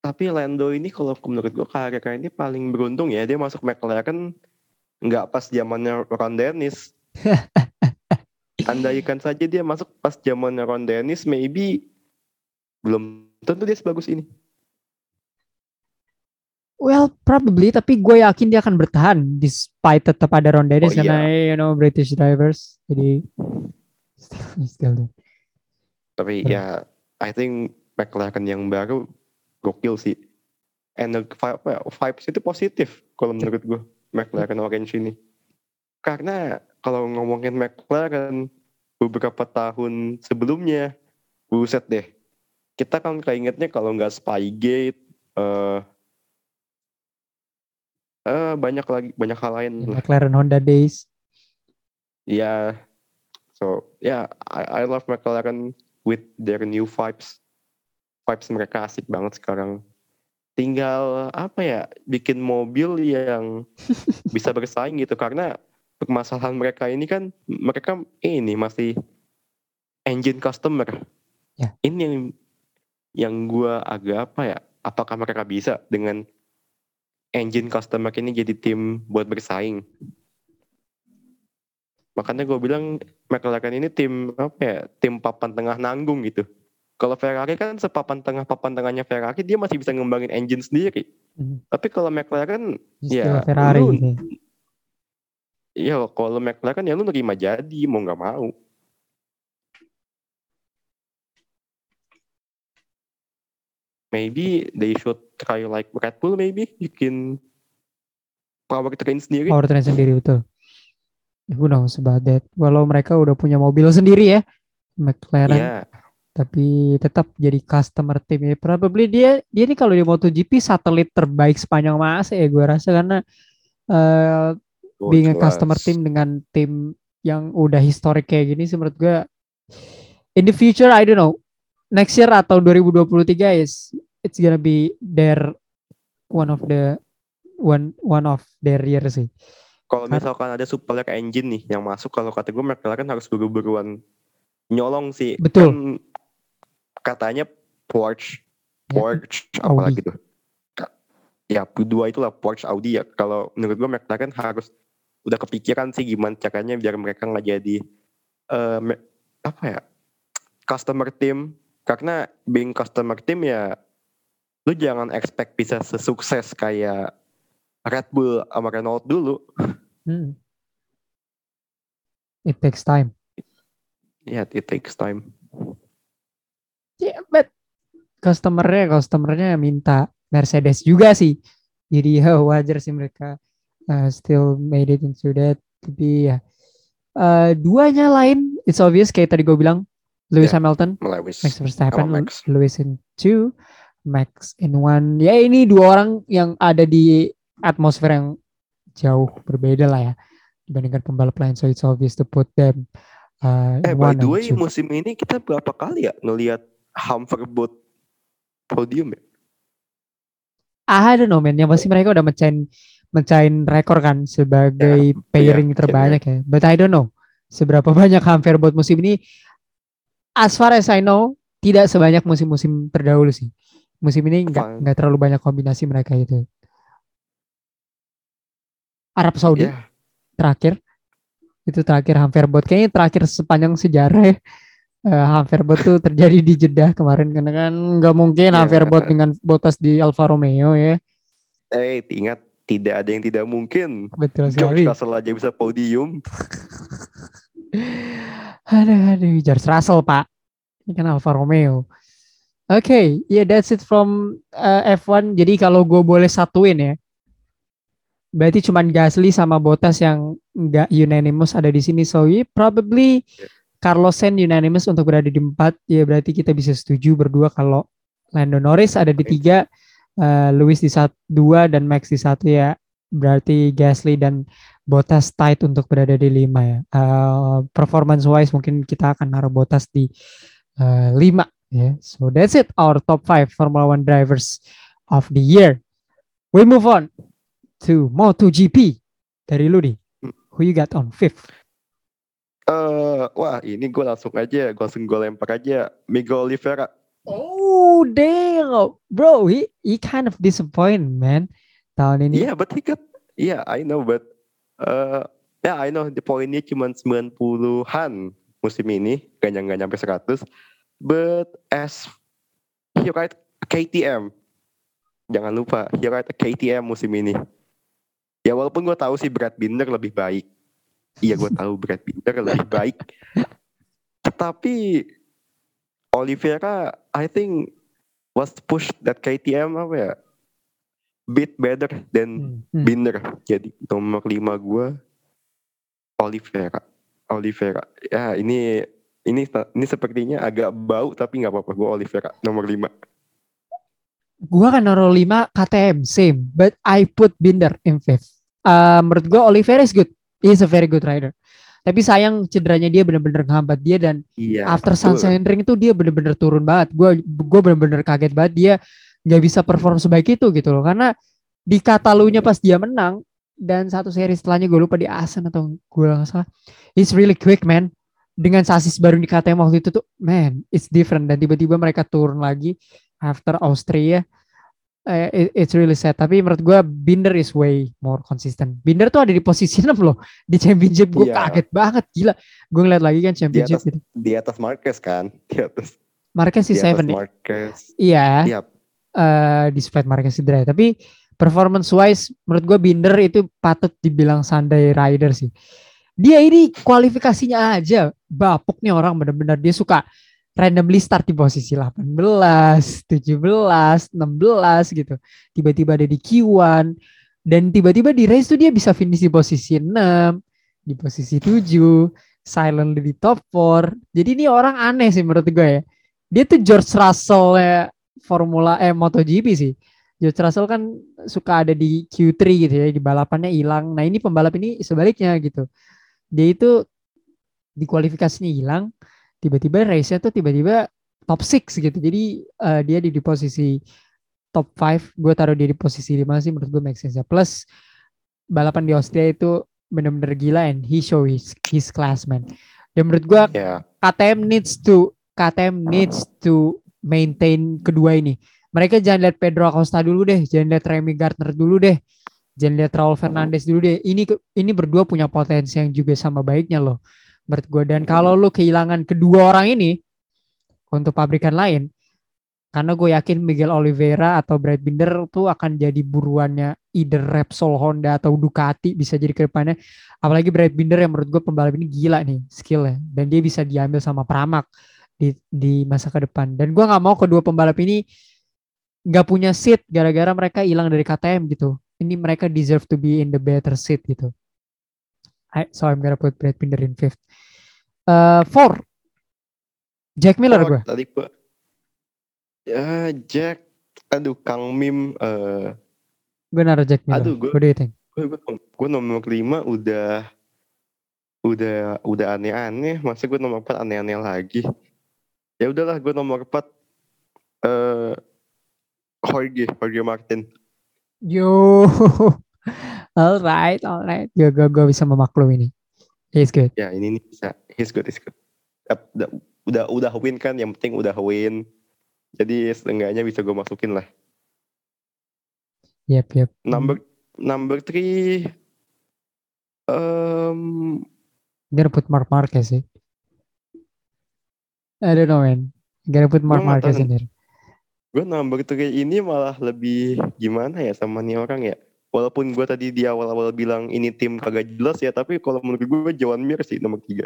S2: Tapi Lando ini kalau menurut gue karirnya ini paling beruntung ya. Dia masuk McLaren nggak pas zamannya Ron Dennis. (laughs) Andaikan saja dia masuk pas zamannya Ron Dennis, maybe belum tentu dia sebagus ini.
S1: Well, probably, tapi gue yakin dia akan bertahan despite tetap ada Ron Dennis
S2: Oh,
S1: karena you know British drivers. Jadi still, (laughs) still there.
S2: Tapi
S1: Hmm.
S2: ya, I think McLaren yang baru gokil sih. And ya, vibes itu positif kalau menurut gue McLaren Orange ini. Karena kalau ngomongin McLaren beberapa tahun sebelumnya, buset deh. Kita kan keingetnya kalau nggak Spygate, eh eh, banyak lagi banyak hal lain lah.
S1: McLaren Honda Days.
S2: Yeah. So yeah, I, I love McLaren with their new vibes. Vibes mereka asik banget sekarang. Tinggal apa ya, bikin mobil yang (laughs) bisa bersaing gitu karena permasalahan mereka ini kan mereka ini masih engine customer.
S1: Ya.
S2: Ini yang yang gua agak apa ya? Apakah mereka bisa dengan engine customer ini jadi tim buat bersaing? Makanya gue bilang McLaren ini tim apa ya? Tim papan tengah nanggung gitu. Kalau Ferrari kan sepapan tengah papan tengahnya Ferrari dia masih bisa ngembangin engine sendiri.
S1: Hmm.
S2: Tapi kalau McLaren
S1: Istilah
S2: Ya,
S1: Ferrari
S2: lu-
S1: gitu. ya
S2: kalau McLaren ya lu nerima jadi mau nggak mau. Maybe they should try like Red Bull maybe bikin power train sendiri.
S1: Powertrain sendiri betul. Who knows about that. Walau mereka udah punya mobil sendiri ya. McLaren.
S2: Iya.
S1: Tapi tetap jadi customer team ya. Probably dia dia ini kalau di MotoGP satelit terbaik sepanjang masa ya gue rasa karena eh
S2: Oh,
S1: being a customer team dengan tim yang udah historik kayak gini sih menurut gue in the future I don't know next year atau 2023 is it's gonna be their one of the one one of their year sih
S2: Kalau misalkan ada super engine nih yang masuk kalau kata gue McLaren harus buru-buruan nyolong sih.
S1: Betul.
S2: Kan katanya Porsche,
S1: Ya,
S2: Porsche apalagi tuh. Ka- Ya dua itulah Porsche Audi ya. Kalau menurut gue McLaren harus udah kepikiran sih gimana caranya biar mereka nggak jadi me- apa ya customer team karena being customer team ya lu jangan expect bisa sesukses kayak Red Bull sama Renault dulu
S1: Hmm. it takes time
S2: ya it takes time
S1: yeah but customernya customernya minta Mercedes juga sih. Jadi (laughs) ya wajar sih mereka uh, still made it into that. Tapi ya uh, duanya lain, it's obvious kayak tadi gue bilang Lewis
S2: Yeah.
S1: Hamilton,
S2: Lewis.
S1: Max Verstappen,
S2: Max.
S1: Lewis in two, Max in one. Ya ini dua orang yang ada di atmosfer yang jauh berbeda lah ya dibandingkan pembalap lain. So it's obvious to put them uh,
S2: Eh by the way
S1: two.
S2: musim ini kita berapa kali ya ngelihat Humverbot podium ya?
S1: I don't know man, yang pasti mereka udah mecahin mecahin rekor kan sebagai
S2: Ya,
S1: pairing
S2: iya,
S1: terbanyak ya. But I don't know seberapa (laughs) banyak hampir buat musim ini. As far as I know, tidak sebanyak musim-musim terdahulu sih. Musim ini nggak nggak terlalu banyak kombinasi mereka itu. Arab Saudi
S2: Ya,
S1: terakhir itu terakhir hampir bot kayaknya terakhir sepanjang sejarah ya. Eh, hampir bot tuh terjadi di Jeddah kemarin karena kan nggak mungkin
S2: Ya.
S1: hampir bot dengan Bottas di Alfa Romeo ya.
S2: eh ingat tidak ada yang tidak mungkin.
S1: Betul
S2: George
S1: sekali.
S2: Russell aja bisa podium. (laughs)
S1: Aduh, aduh, George Russell, Pak. Ini kan Alfa Romeo. Oke, yeah, that's it from uh, F1. Jadi kalau gue boleh satuin ya, berarti cuman Gasly sama Bottas yang nggak unanimous ada di sini. So, yeah, probably
S2: Yeah.
S1: Carlos Sainz unanimous untuk berada di empat. Ya, berarti kita bisa setuju berdua kalau Lando Norris ada di tiga, uh, Lewis di satu, dua, dan Max di satu ya. Berarti Gasly dan Bottas tight untuk berada di lima ya. Uh, performance wise mungkin kita akan naruh Bottas di uh, lima ya. So that's it our top five Formula One drivers of the year. We move on to MotoGP dari lu nih. Who you got on fifth?
S2: Eh, wah ini gue langsung aja, gue langsung gue lempar aja. Miguel Oliveira.
S1: Oh damn, bro, he he kind of disappoint man tahun ini.
S2: Iya, but he got, iya I know, but eh ya I know the poinnya cuma 90-an musim ini, gak gak nyampe 100. But as he ride KTM, jangan lupa he ride KTM musim ini. Ya walaupun gue tahu sih Brad Binder lebih baik. Iya gue tahu Brad Binder lebih baik. Tetapi Oliveira I think was pushed that KTM apa ya? Bit better than
S1: Hmm, hmm.
S2: Binder. Jadi nomor lima gue Oliveira. Oliveira. Ya ini ini ini sepertinya agak bau tapi nggak apa-apa gue Oliveira nomor lima.
S1: Gua kan naruh 5 KTM same, but I put Binder in fifth. Uh, menurut gua Oliveira is good. He's a very good rider. Tapi sayang cederanya dia bener-bener ngehambat dia dan
S2: Iya.
S1: after
S2: betul.
S1: Sandring itu dia bener-bener turun banget. Gua gua bener-bener kaget banget dia nggak bisa perform sebaik itu gitu loh. Karena di Katalunya pas dia menang dan satu seri setelahnya gue lupa di Asen atau gue nggak salah. It's really quick man. Dengan sasis baru di KTM waktu itu tuh, man, it's different. Dan tiba-tiba mereka turun lagi after Austria. Eh, it- it's really sad. Tapi menurut gue Binder is way more consistent. Binder tuh ada di posisi (laughs) 6 loh di championship. Gue
S2: Iya.
S1: kaget banget, gila. Gue ngeliat lagi kan championship
S2: atas-
S1: gitu.
S2: di atas Marquez kan, di atas
S1: Marquez
S2: di
S1: si
S2: atas
S1: seven ya?
S2: Marquez.
S1: Iya,
S2: Iya.
S1: Eh di split Marquez cedera. Tapi performance wise menurut gue Binder itu patut dibilang Sunday rider sih. Dia ini kualifikasinya aja bapuk nih orang bener-bener dia suka randomly start di posisi 18, 17, 16 gitu. Tiba-tiba ada di Q1 dan tiba-tiba di race tuh dia bisa finish di posisi 6, di posisi 7, silent di top 4. Jadi ini orang aneh sih menurut gue ya. Dia tuh George Russell Formula eh MotoGP sih. George Russell kan suka ada di Q3 gitu ya, di balapannya hilang. Nah, ini pembalap ini sebaliknya gitu. Dia itu di kualifikasinya hilang, tiba-tiba race-nya tuh tiba-tiba top 6 gitu. Jadi eh, dia di, di posisi top 5, gue taruh dia di posisi 5 sih menurut gue make sense ya. Plus balapan di Austria itu bener-bener gila and he show his, his class man. Dan menurut gue
S2: Ya,
S1: KTM needs to KTM needs to maintain kedua ini. Mereka jangan lihat Pedro Acosta dulu deh, jangan lihat Remy Gardner dulu deh, jangan lihat Raul Fernandez dulu deh. Ini ini berdua punya potensi yang juga sama baiknya loh, menurut gue. Dan kalau lu kehilangan kedua orang ini untuk pabrikan lain, karena gue yakin Miguel Oliveira atau Brad Binder tuh akan jadi buruannya either Repsol Honda atau Ducati bisa jadi ke depannya. Apalagi Brad Binder yang menurut gue pembalap ini gila nih skillnya dan dia bisa diambil sama Pramak di di masa ke depan. Dan gua nggak mau kedua pembalap ini nggak punya seat gara-gara mereka hilang dari KTM gitu. Ini mereka deserve to be in the better seat gitu. I, so I'm gonna put Brad Binder in fifth. Uh, four. Jack Miller
S2: Oh,
S1: gue.
S2: Tadi gua Ya Jack Aduh Kang Mim eh
S1: Gue naruh Jack Miller.
S2: Aduh, gua-
S1: What do you think?
S2: gue gue nomor lima udah udah udah aneh-aneh masa gue nomor empat aneh-aneh lagi ya udahlah gue nomor empat eh Jorge Jorge Martin
S1: Yo. (laughs) alright, alright. Gue gue gue bisa memaklum ini. He's good.
S2: ya ini nih bisa he's good he's good udah udah udah win kan yang penting udah win jadi setengahnya bisa gue masukin lah
S1: Yep, yep.
S2: number number three um
S1: Gonna put Mark Marquez sih. I don't know man. Gonna put Mark
S2: Gua
S1: Marquez in there.
S2: gue number three ini malah lebih gimana ya sama nih orang ya walaupun gue tadi di awal-awal bilang ini tim kagak jelas ya tapi kalau menurut gue Jawan Mir sih nomor tiga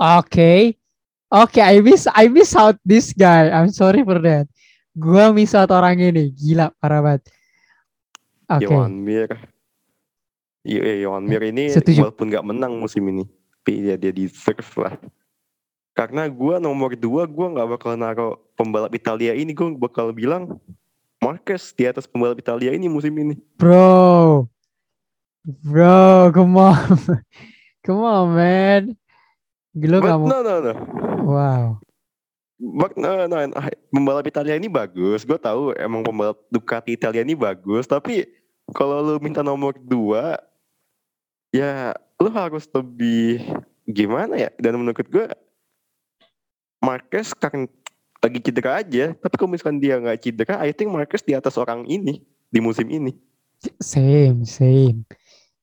S1: Oke. Oke, I miss I miss out this guy. I'm sorry for that. Gua miss out orang ini. Gila, parah banget. Oke.
S2: Jawan Mir iya iya, Jawan Mir ini
S1: Setuju.
S2: walaupun nggak menang musim ini tapi ya dia deserve lah karena gue nomor dua gue nggak bakal naruh pembalap Italia ini gue bakal bilang Marquez di atas pembalap Italia ini musim ini
S1: Bro. Bro, come on. (laughs) come on, man. Gila
S2: But
S1: kamu.
S2: no no no
S1: Wow.
S2: Bak, no, no, no, pembalap Italia ini bagus. Gue tahu emang pembalap Ducati Italia ini bagus. Tapi kalau lu minta nomor dua, ya lu harus lebih gimana ya? Dan menurut gue, Marquez kan lagi cedera aja. Tapi kalau misalkan dia nggak cedera, I think Marquez di atas orang ini di musim ini.
S1: Same, same.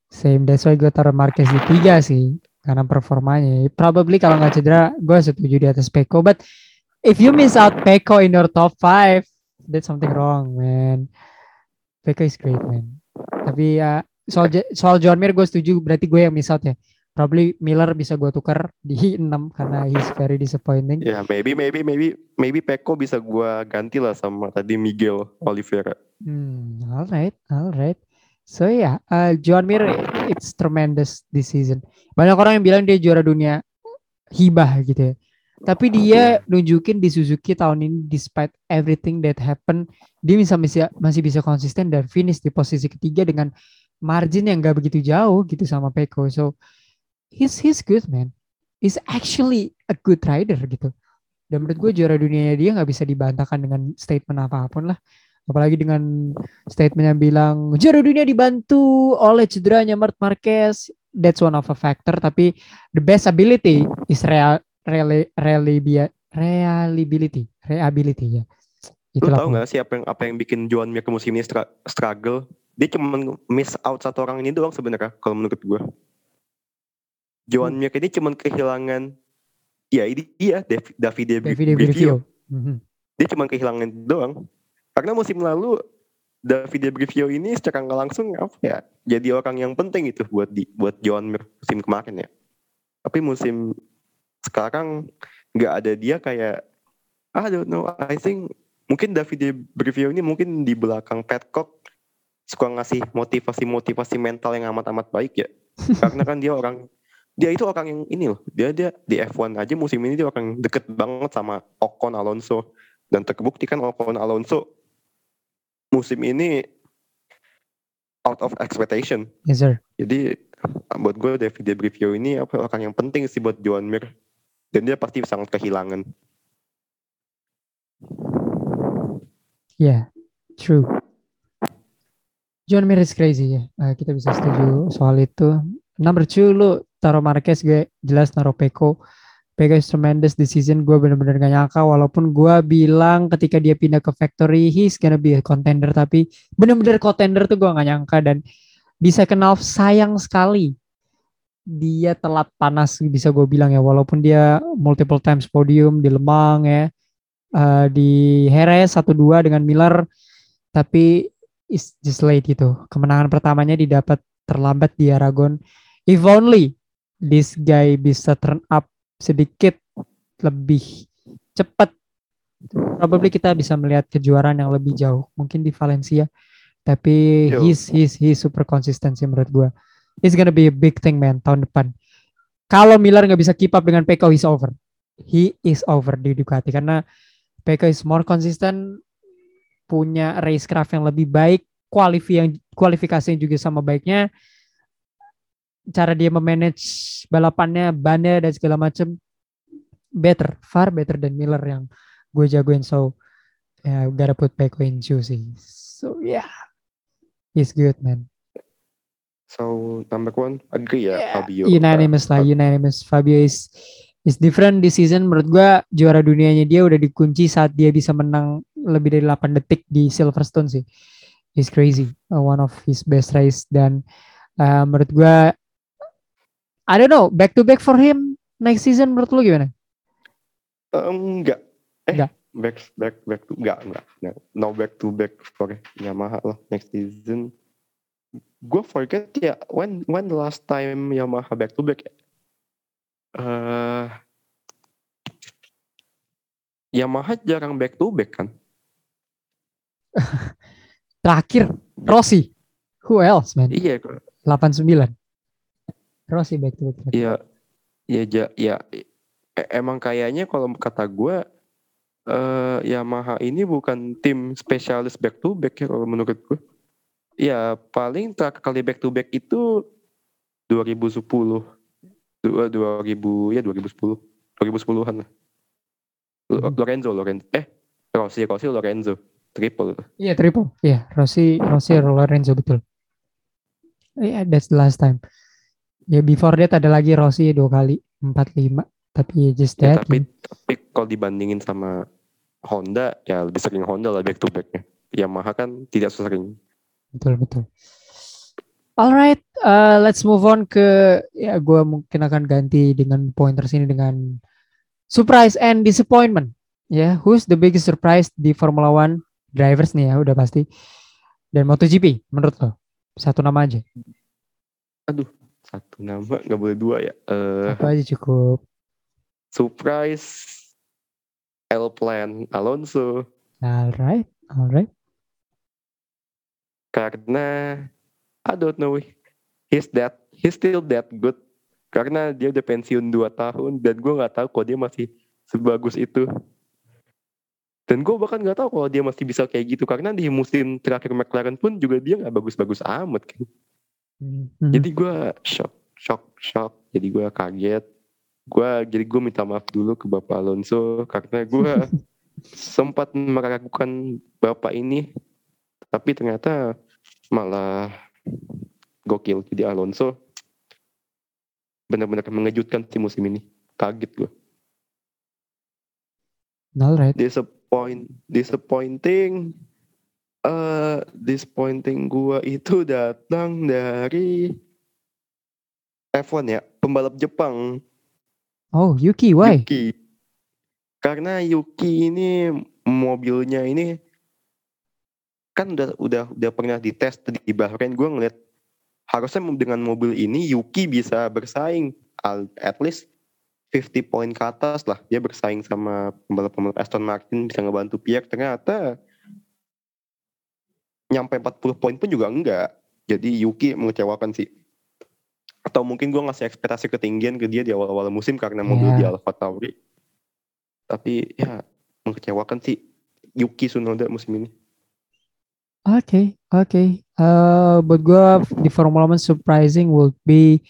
S1: Same. That's why gue taruh Marquez di tiga sih. Karena performanya. Probably kalau nggak cedera, gue setuju di atas Peko. But if you miss out Peko in your top five, that's something wrong, man. Peko is great, man. Tapi ya, soal, J- soal John Mir gue setuju. Berarti gue yang miss out ya. Probably Miller bisa gue tukar di (laughs) 6 karena he's very disappointing.
S2: Ya maybe maybe maybe maybe Peko bisa gue ganti lah sama tadi Miguel Oliveira.
S1: Hmm, alright, alright. So ya, yeah, Joan Mir it's tremendous this season. Banyak orang yang bilang dia juara dunia hibah gitu ya. Tapi dia nunjukin di Suzuki tahun ini despite everything that happened, dia bisa masih, masih bisa konsisten dan finish di posisi ketiga dengan margin yang gak begitu jauh gitu sama Peko. So he's he's good man. He's actually a good rider gitu. Dan menurut gue juara dunianya dia nggak bisa dibantahkan dengan statement apa pun lah apalagi dengan statement yang bilang juara dunia dibantu oleh cederanya Marc Marquez that's one of a factor tapi the best ability is real reli, relibia- reliability reliability ya
S2: Lu
S1: itulah
S2: tau
S1: pokoknya.
S2: gak sih apa yang apa yang bikin Joan Mir ke musim ini struggle? Dia cuma miss out satu orang ini doang sebenarnya kalau menurut gue. Joan. Mir ini cuma kehilangan ya ini dia Dav- Davide
S1: Davide
S2: Brivio.
S1: Mhm.
S2: Dia cuma kehilangan doang. Karena musim lalu Davide Brivio ini secara nggak langsung apa ya jadi orang yang penting itu buat di buat Joan Mir musim kemarin ya. Tapi musim sekarang nggak ada dia kayak I don't know I think mungkin Davide Brivio ini mungkin di belakang Petcock suka ngasih motivasi-motivasi mental yang amat-amat baik ya. (laughs) Karena kan dia orang dia itu orang yang ini loh. Dia dia di F1 aja musim ini dia orang deket banget sama Ocon Alonso dan terbukti kan Ocon Alonso musim ini out of expectation.
S1: yes sir
S2: Jadi buat gue Davide Brivio ini apa orang yang penting sih buat Joan Mir dan dia pasti sangat kehilangan.
S1: yeah true John Mir is crazy ya Eh, kita bisa setuju soal itu number two lu taruh Marquez gue jelas naruh Peko. Peko is tremendous this season gue bener-bener gak nyangka walaupun gue bilang ketika dia pindah ke factory he's gonna be a contender tapi bener-bener contender tuh gue gak nyangka dan bisa kenal sayang sekali. Dia telat panas bisa gue bilang ya walaupun dia multiple times podium di Lemang ya eh, di Jerez 1-2 dengan Miller tapi it's just late gitu. Kemenangan pertamanya didapat terlambat di Aragon. If only this guy bisa turn up sedikit lebih cepat. Probably kita bisa melihat kejuaraan yang lebih jauh mungkin di Valencia. Tapi
S2: Yo.
S1: he's he's he's super konsisten sih menurut gua. It's gonna be a big thing man tahun depan. Kalau Miller nggak bisa keep up dengan Peko he's over. He is over di Ducati karena Peko is more konsisten punya racecraft yang lebih baik kualifi yang kualifikasinya juga sama baiknya cara dia memanage balapannya bannya dan segala macam better far better than Miller yang gue jagoin. So ya gotta put Peko in sih. So yeah. He's good man.
S2: So number one agree ya
S1: Yeah,
S2: Fabio.
S1: unanimous lah
S2: Uh,
S1: unanimous. Fabio is is different di season. Menurut gua juara dunianya dia udah dikunci saat dia bisa menang lebih dari 8 detik di Silverstone sih. He's crazy. Uh, one of his best race. Dan uh, menurut gua I don't know back to back for him next season menurut lu gimana
S2: Um, enggak. Eh,
S1: Enggak.
S2: back back back to enggak, enggak. No back to back for Yamaha lah next season. Gue forget ya when when the last time Yamaha back to back. Eh Yamaha jarang back to back kan? (laughs)
S1: terakhir Rossi who else man
S2: Iya,
S1: 89 Rossi back to back
S2: iya, iya, ja, ya, e- emang kayaknya kalau kata gue, eh Yamaha ini bukan tim spesialis back to back ya kalau menurut gue. Ya paling terakhir kali back to back itu 2010, dua 2000 ya 2010, 2010-an lah.
S1: Hmm.
S2: Lorenzo, Lorenzo, eh Rossi, Rossi, Lorenzo, triple.
S1: Iya triple. Iya Rossi Rossi Lorenzo betul. Iya that's the last time. Ya before that ada lagi Rossi dua kali empat lima. Tapi just
S2: Ya,
S1: that.
S2: tapi tapi kalau dibandingin sama Honda ya lebih sering Honda lah back to backnya. Yamaha kan tidak sesering.
S1: Betul betul. Alright, uh, let's move on ke ya gue mungkin akan ganti dengan pointers ini dengan surprise and disappointment. Ya, who's the biggest surprise di Formula One drivers nih ya udah pasti. Dan MotoGP menurut lo satu nama aja.
S2: Satu nama nggak boleh dua ya. Eh
S1: Satu aja cukup.
S2: surprise L Plan Alonso
S1: Alright, alright.
S2: karena I don't know he's that he's still that good karena dia udah pensiun 2 tahun dan gue nggak tahu kok dia masih sebagus itu dan gue bahkan nggak tahu kalau dia masih bisa kayak gitu karena di musim terakhir McLaren pun juga dia nggak bagus-bagus amat kan.
S1: Hmm.
S2: jadi gue shock shock shock. Jadi gue kaget. Gue jadi gue minta maaf dulu ke bapak Alonso karena gue (laughs) sempat meragukan bapak ini tapi ternyata malah gokil jadi Alonso. Benar-benar mengejutkan sih musim ini. Kaget gue
S1: alright.
S2: disappoint disappointing eh disappointing gua itu datang dari F1 ya pembalap Jepang.
S1: Oh, Yuki, why?
S2: Yuki. Karena Yuki ini mobilnya ini kan udah udah udah pernah dites di Bahrain. Gue ngeliat harusnya dengan mobil ini Yuki bisa bersaing al- at least 50 poin ke atas lah. Dia bersaing sama pembalap-pembalap Aston Martin bisa ngebantu Pierre. Ternyata nyampe 40 poin pun juga enggak jadi Yuki mengecewakan sih atau mungkin gue ngasih ekspektasi ketinggian ke dia di awal-awal musim karena mobil
S1: Ya.
S2: di Alfa Tauri tapi ya mengecewakan sih Yuki Tsunoda musim ini
S1: Oke, oke. Eh, buat gua di Formula One surprising will be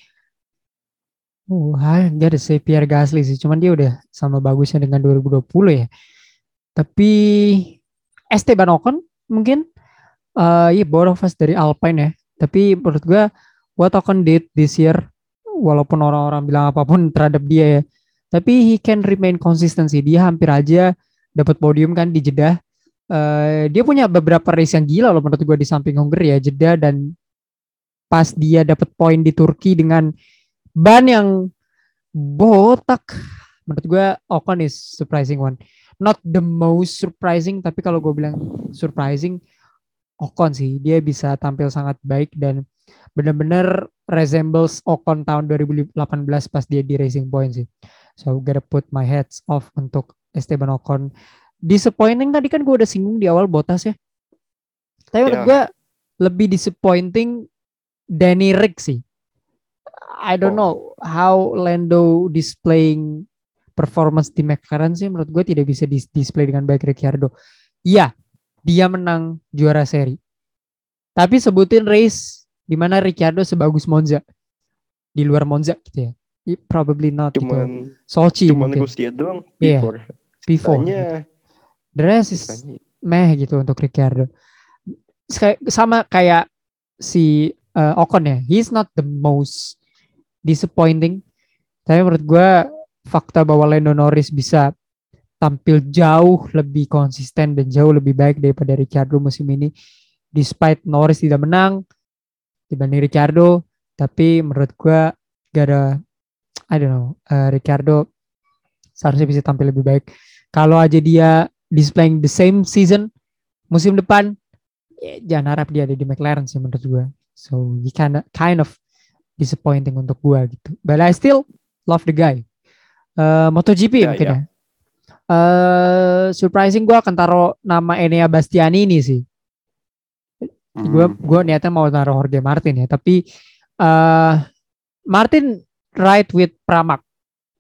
S1: Oh, I gotta say Pierre Gasly sih. Cuman dia udah sama bagusnya dengan 2020 ya. Tapi Esteban Ocon mungkin eh iya both of dari Alpine ya. Tapi menurut gua what Ocon did this year walaupun orang-orang bilang apa pun (laughs) terhadap dia ya. Tapi he can remain konsistensi. Dia hampir aja dapat podium kan di Jeddah eh dia punya beberapa race yang gila loh menurut gue di samping Hungary ya jeda dan pas dia dapat poin di Turki dengan ban yang botak menurut gue Ocon is surprising one not the most surprising tapi kalau gue bilang surprising Ocon sih dia bisa tampil sangat baik dan benar-benar resembles Ocon tahun 2018 pas dia di Racing Point sih so gotta put my heads off untuk Esteban Ocon. Disappointing tadi kan gue udah singgung di awal Bottas ya. Tapi menurut
S2: Ya.
S1: gue lebih disappointing Danny Rick sih. I don't
S2: Oh.
S1: know how Lando displaying performance di McLaren sih menurut gue tidak bisa dis- display dengan baik Ricciardo. Iya, dia menang juara seri. Tapi sebutin race di mana Ricciardo sebagus Monza. Di luar Monza gitu ya. It probably not gitu.
S2: Cuman
S1: Sochi
S2: cuman
S1: mungkin
S2: Rusia doang
S1: Iya.
S2: before.
S1: before.
S2: Sisanya,
S1: The rest is meh gitu untuk Ricciardo. Sama kayak si uh, Ocon ya. He's not the most disappointing. Tapi menurut gue fakta bahwa Lando Norris bisa tampil jauh lebih konsisten dan jauh lebih baik daripada Ricciardo musim ini. Despite Norris tidak menang dibanding Ricciardo, tapi menurut gue gak ada, I don't know, uh, Ricciardo seharusnya bisa tampil lebih baik. Kalau aja dia displaying the same season musim depan, ya, jangan harap dia ada di McLaren sih menurut gue. So he kind of kind of disappointing untuk gue gitu. But I still love the guy. Uh, MotoGP
S2: Ya,
S1: mungkin
S2: ya.
S1: ya. Eh, surprising gue akan taruh nama Enea Bastiani ini sih. Gue
S2: Hmm.
S1: gue niatnya mau taruh Jorge Martin ya, tapi eh Martin right with Pramak.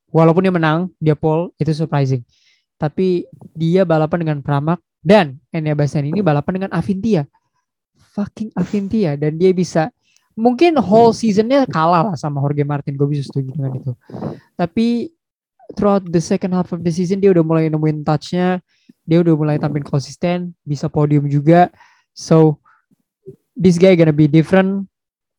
S1: Walaupun dia menang, dia pole itu surprising. Tapi dia balapan dengan Pramak dan Enea Bastiani ini balapan dengan Avintia. Fucking Avintia dan dia bisa mungkin whole seasonnya kalah lah sama Jorge Martin. Gue bisa setuju dengan itu. Tapi throughout the second half of the season dia udah mulai nemuin touch-nya, dia udah mulai tampil konsisten, bisa podium juga. So this guy gonna be different.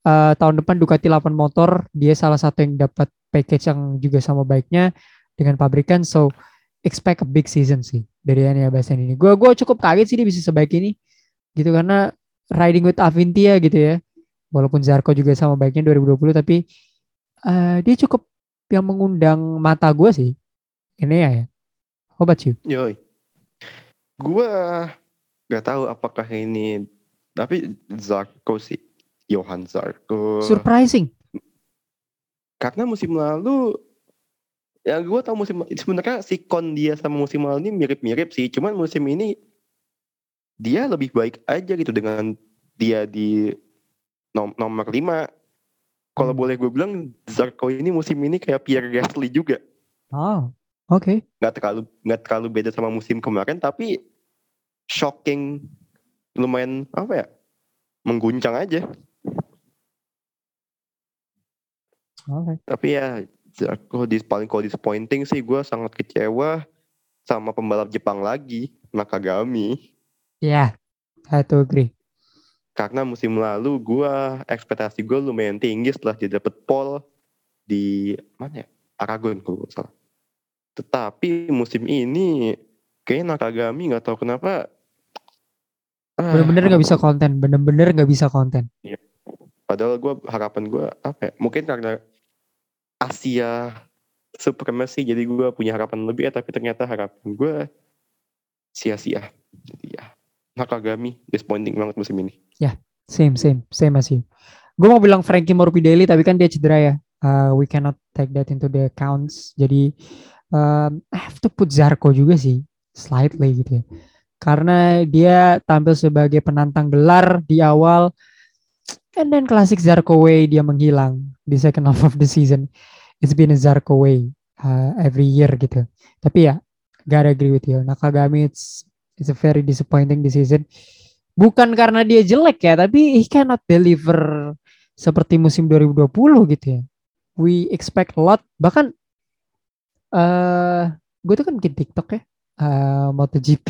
S1: Uh, tahun depan Ducati 8 motor, dia salah satu yang dapat package yang juga sama baiknya dengan pabrikan. So expect a big season sih dari Ania Bastian ini. Gue gua cukup kaget sih dia bisa sebaik ini, gitu karena riding with Avintia gitu ya. Walaupun Zarko juga sama baiknya 2020, tapi uh, dia cukup yang mengundang mata gue sih. Ini ya. How about you?
S2: Yoi. Gua nggak tahu apakah ini tapi Zarko sih Johan Zarko
S1: Surprising.
S2: karena musim lalu ya gue tahu musim sebenarnya si kon dia sama musim lalu ini mirip-mirip sih cuman musim ini dia lebih baik aja gitu dengan dia di nom- nomor 5 kalau
S1: Hmm.
S2: boleh gue bilang Zarko ini musim ini kayak Pierre Gasly juga
S1: Oh, oke.
S2: nggak terlalu nggak terlalu beda sama musim kemarin tapi shocking lumayan apa ya mengguncang aja
S1: Oke.
S2: tapi ya Zarko dis paling kalau disappointing sih gue sangat kecewa sama pembalap Jepang lagi Nakagami
S1: Ya, I to agree.
S2: Karena musim lalu gue ekspektasi gue lumayan tinggi setelah dia dapet pole di mana ya Aragon kalau nggak salah tetapi musim ini kayaknya Nakagami nggak tahu kenapa ah,
S1: Bener-bener nggak bisa konten. Bener-bener nggak bisa konten.
S2: Padahal gue harapan gue apa ya? Mungkin karena Asia supremacy jadi gue punya harapan lebih ya, tapi ternyata harapan gue sia-sia. Jadi ya Nakagami disappointing banget musim ini.
S1: Same, same, same as you. Gue mau bilang Frankie Morbidelli tapi kan dia cedera ya. Uh, we cannot take that into the accounts. Jadi um, I have to put Zarko juga sih, slightly gitu ya. Karena dia tampil sebagai penantang gelar di awal, and then classic Zarko way dia menghilang di second half of the season. It's been a Zarko way uh, every year gitu. Tapi ya, gotta agree with you. Nakagami it's it's a very disappointing this season bukan karena dia jelek ya, tapi he cannot deliver seperti musim 2020 gitu ya. We expect a lot. Bahkan eh gue tuh kan bikin TikTok ya, eh, MotoGP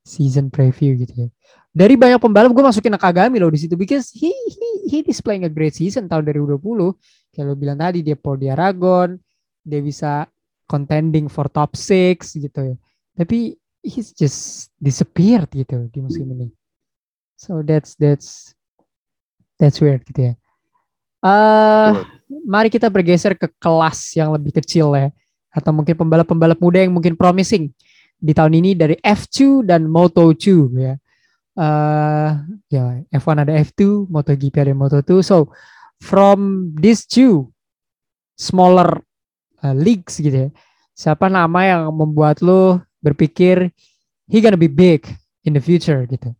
S1: season preview gitu ya. Dari banyak pembalap gue masukin Nakagami loh di situ because he he he displaying a great season tahun 2020. Kayak lo bilang tadi dia pole di Aragon, dia bisa contending for top 6 gitu ya. Tapi he's just disappeared gitu di musim ini. So that's that's that's weird gitu ya. Eh, mari kita bergeser ke kelas yang lebih kecil ya, atau mungkin pembalap-pembalap muda yang mungkin promising di tahun ini dari F2 dan Moto2 ya. Eh, ya F1 ada F2, MotoGP ada Moto2. So from these two smaller uh, leagues gitu ya, siapa nama yang membuat lo berpikir he gonna be big in the future gitu.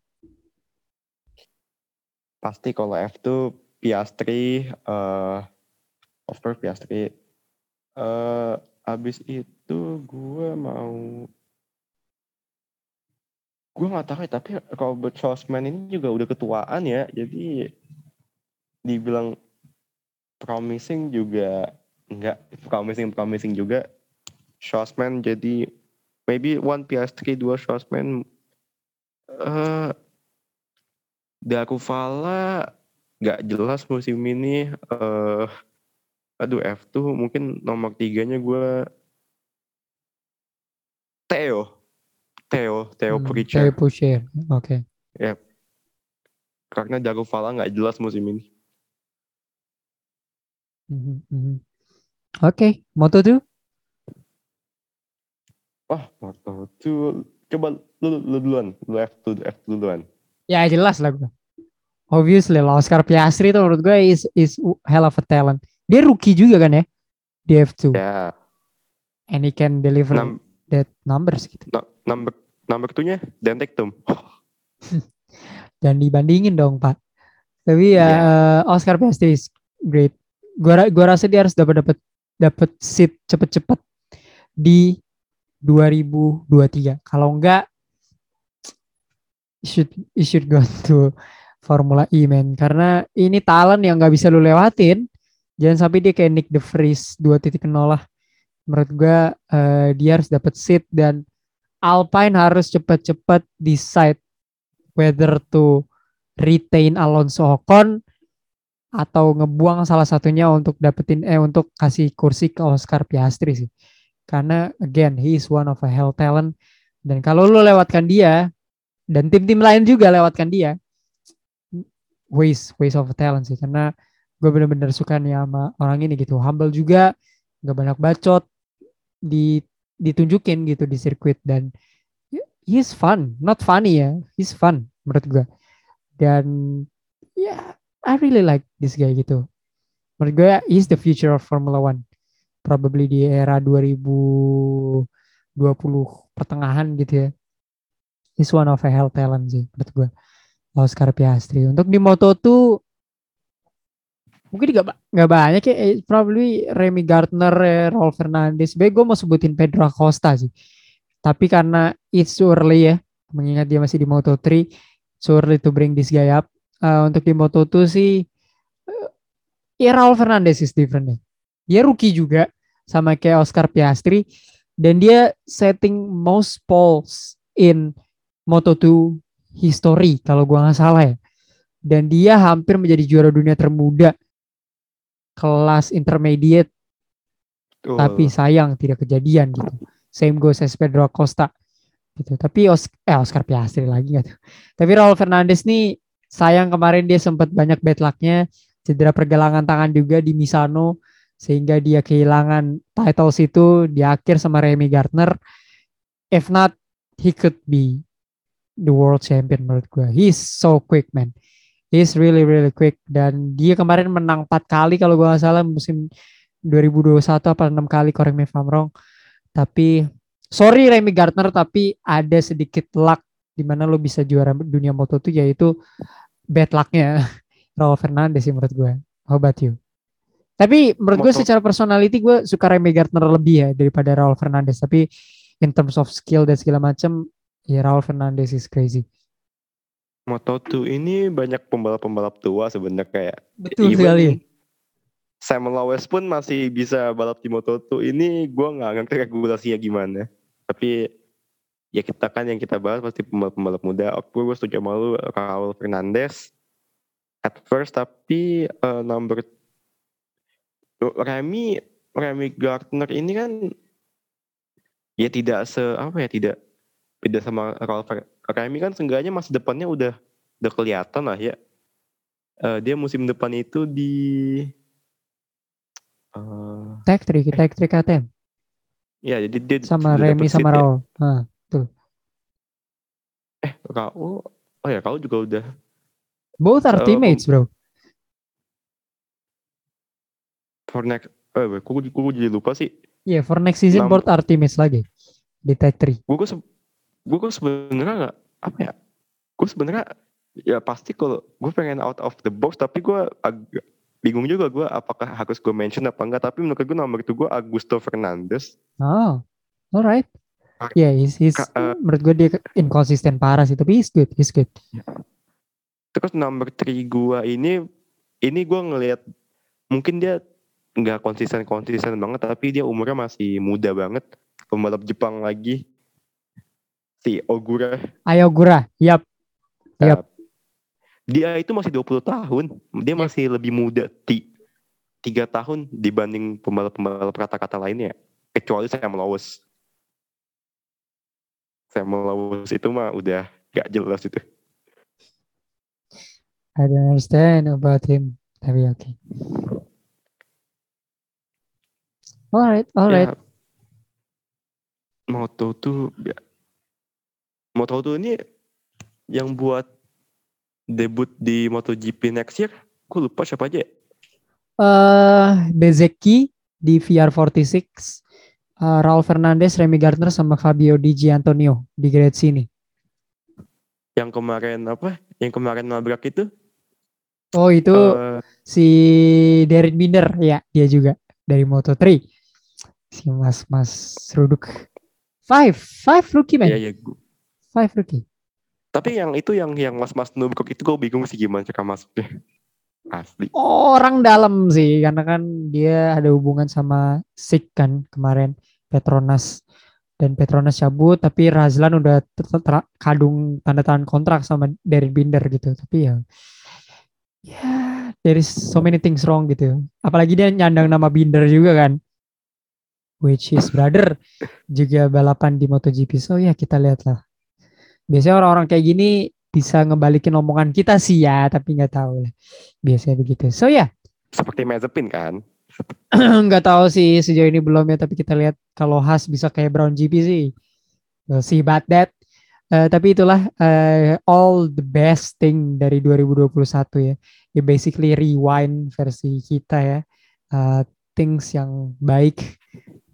S2: Pasti kalau F2 Piastri eh of course Piastri. Eh abis itu gue mau gue nggak tahu ya tapi Robert Schwarzman ini juga udah ketuaan ya. Jadi dibilang promising juga enggak promising promising juga Schwarzman jadi maybe one Piastri dua Schwarzman eh Daruvala nggak jelas musim ini eh aduh F2 mungkin nomor tiganya gue Theo Theo Theo
S1: Hmm,
S2: Pritchard
S1: Theo Pourchaire. Oke.
S2: karena Daruvala nggak jelas musim ini
S1: Mhm, mhm. Oke, Moto2?
S2: Wah, Moto2 coba lu, lu duluan, lu F2, F2 duluan.
S1: Ya jelas lah gue. Obviously lah Oscar Piastri itu menurut gue is is hell of a talent. Dia rookie juga kan ya di F2
S2: Ya,
S1: and he can deliver
S2: num,
S1: that numbers gitu.
S2: no- number number two-nya Dan Tektum.
S1: Dan (laughs) dibandingin dong Pak. Tapi ya
S2: Ya.
S1: eh, Oscar Piastri is great. Gua gua rasa dia harus dapat dapat dapat seat cepet-cepet di 2023. Kalau enggak you should you should go (laughs) to Formula E man karena ini talent yang nggak bisa lu lewatin. Jangan sampai dia kayak Nick De Vries 2.0 lah. Menurut gua eh, dia harus dapat seat dan Alpine harus cepet-cepet decide whether to retain Alonso Ocon atau ngebuang salah satunya untuk dapetin eh untuk kasih kursi ke Oscar Piastri sih. Karena again he is one of a hell talent dan kalau lu lewatkan dia dan tim-tim lain juga lewatkan dia. Waste waste of talent sih. Karena gue bener-bener suka nih sama orang ini gitu. Humble juga nggak banyak bacot di ditunjukin gitu di sirkuit. Dan he's fun not funny ya he's fun menurut gue. Dan ya I really like this guy gitu. Menurut gue he's the future of Formula One. Probably di era 2020 pertengahan gitu ya he's one of a hell talent sih menurut gue Oscar Piastri. Untuk di Moto2 mungkin gak, ba- gak banyak ya. Eh, probably Remy Gardner eh, Rolf Fernandez Baik gue mau sebutin Pedro Acosta sih. Tapi karena it's too early ya mengingat dia masih di Moto3 too early to bring this guy up. Eh, untuk di Moto2 sih eh, ya Raul Fernandez is different nih dia rookie juga sama kayak Oscar Piastri. Dan dia setting most poles in Moto2 history kalau gua nggak salah ya dan dia hampir menjadi juara dunia termuda kelas intermediate
S2: Tuh.
S1: tapi sayang tidak kejadian gitu. Same goes as Pedro Acosta gitu. Tapi Os eh Oscar Piastri lagi gitu. Tapi Raul Fernandez nih sayang kemarin dia sempat banyak bad luck-nya cedera pergelangan tangan juga di Misano sehingga dia kehilangan titles itu di akhir sama Remy Gardner. If not, he could be the world champion menurut gue. He's so quick man. He's really really quick dan dia kemarin menang 4 kali kalau gue nggak salah musim 2021 apa 6 kali correct me if I'm wrong. Tapi sorry Remy Gardner tapi ada sedikit luck di mana lo bisa juara dunia moto tuh yaitu bad lucknya (laughs) Raul Fernandez sih menurut gue. How about you? Tapi menurut gue secara personality gue suka Remy Gardner lebih ya daripada Raul Fernandez. Tapi in terms of skill dan segala macam ya Raul Fernandez is crazy.
S2: Moto2 ini banyak pembalap-pembalap tua sebenarnya kayak
S1: Betul
S2: even
S1: sekali.
S2: Simon Lawes pun masih bisa balap di Moto2 ini gue nggak ngerti regulasinya gimana. Tapi ya kita kan yang kita bahas pasti pembalap-pembalap muda. Oke gue setuju sama lu Raul Fernandez at first tapi eh, number Remy Remy Gardner ini kan ya tidak se apa ya tidak beda sama Fer- Remy kan seenggaknya masa depannya udah udah kelihatan lah ya. Eh, dia musim depan itu di eh
S1: Tag trick, tag trick KTM
S2: ya jadi dia
S1: sama Remy sama
S2: ya.
S1: Raul. Nah,
S2: Eh, Raul oh ya Raul juga udah
S1: both are
S2: Eh,
S1: teammates, bro.
S2: for next eh gue gue jadi lupa sih
S1: Yeah, for next season both are teammates lagi. di tag 3.
S2: gue gue gue gue sebenarnya nggak apa ya gue sebenarnya ya pasti kalau gue pengen out of the box tapi gue agak bingung juga gue apakah harus gue mention apa enggak tapi menurut gue nomor itu gue Augusto Fernandes
S1: Oh, alright. Ya, yeah, he's, he's
S2: Ka- eh,
S1: menurut gue dia inconsistent parah sih, tapi he's good, he's good.
S2: terus nomor 3 gue ini ini gue ngelihat mungkin dia nggak konsisten konsisten banget tapi dia umurnya masih muda banget pembalap Jepang lagi si Ogura
S1: Ayogura, yap. Yap.
S2: Uh, dia itu masih 20 tahun dia masih lebih muda ti tiga tahun dibanding pembalap-pembalap kata-kata lainnya kecuali Sam Lowes Sam Lowes itu mah udah gak jelas itu
S1: I don't understand about him. Tapi oke. Alright, alright.
S2: Ya, Moto tuh ya, Moto2 ini yang buat debut di MotoGP next year, gue lupa siapa aja. Ya.
S1: Eh, uh, Bezeki di VR46, uh, eh, Raul Fernandez, Remy Gardner sama Fabio Di Giantonio di grade sini.
S2: Yang kemarin apa? Yang kemarin nabrak itu?
S1: Oh, itu
S2: uh,
S1: si Derek Binder ya, dia juga dari Moto3. Si Mas Mas Ruduk. Five, five rookie man.
S2: Iya, iya.
S1: Five rookie.
S2: Tapi yang itu yang yang mas-mas Nubkok itu gue bingung sih gimana cara masuknya. (laughs) Asli.
S1: Oh, orang dalam sih karena kan dia ada hubungan sama Sik kan kemarin Petronas dan Petronas cabut tapi Razlan udah kadung tanda tangan kontrak sama Derin Binder gitu tapi ya ya yeah, there is so many things wrong gitu apalagi dia nyandang nama Binder juga kan which is brother (laughs) juga balapan di MotoGP so ya yeah, kita lihatlah biasanya orang-orang kayak gini bisa ngebalikin omongan kita sih ya tapi nggak tahu lah. Biasanya begitu. So ya.
S2: Seperti Mazepin kan? (clears throat)
S1: Nggak tahu sih sejauh ini belum ya tapi kita lihat kalau Haas bisa kayak Brown GP sih. We'll see about that. Eh, tapi itulah eh, all the best thing dari 2021 ya. Ya basically rewind versi kita ya. Eh, things yang baik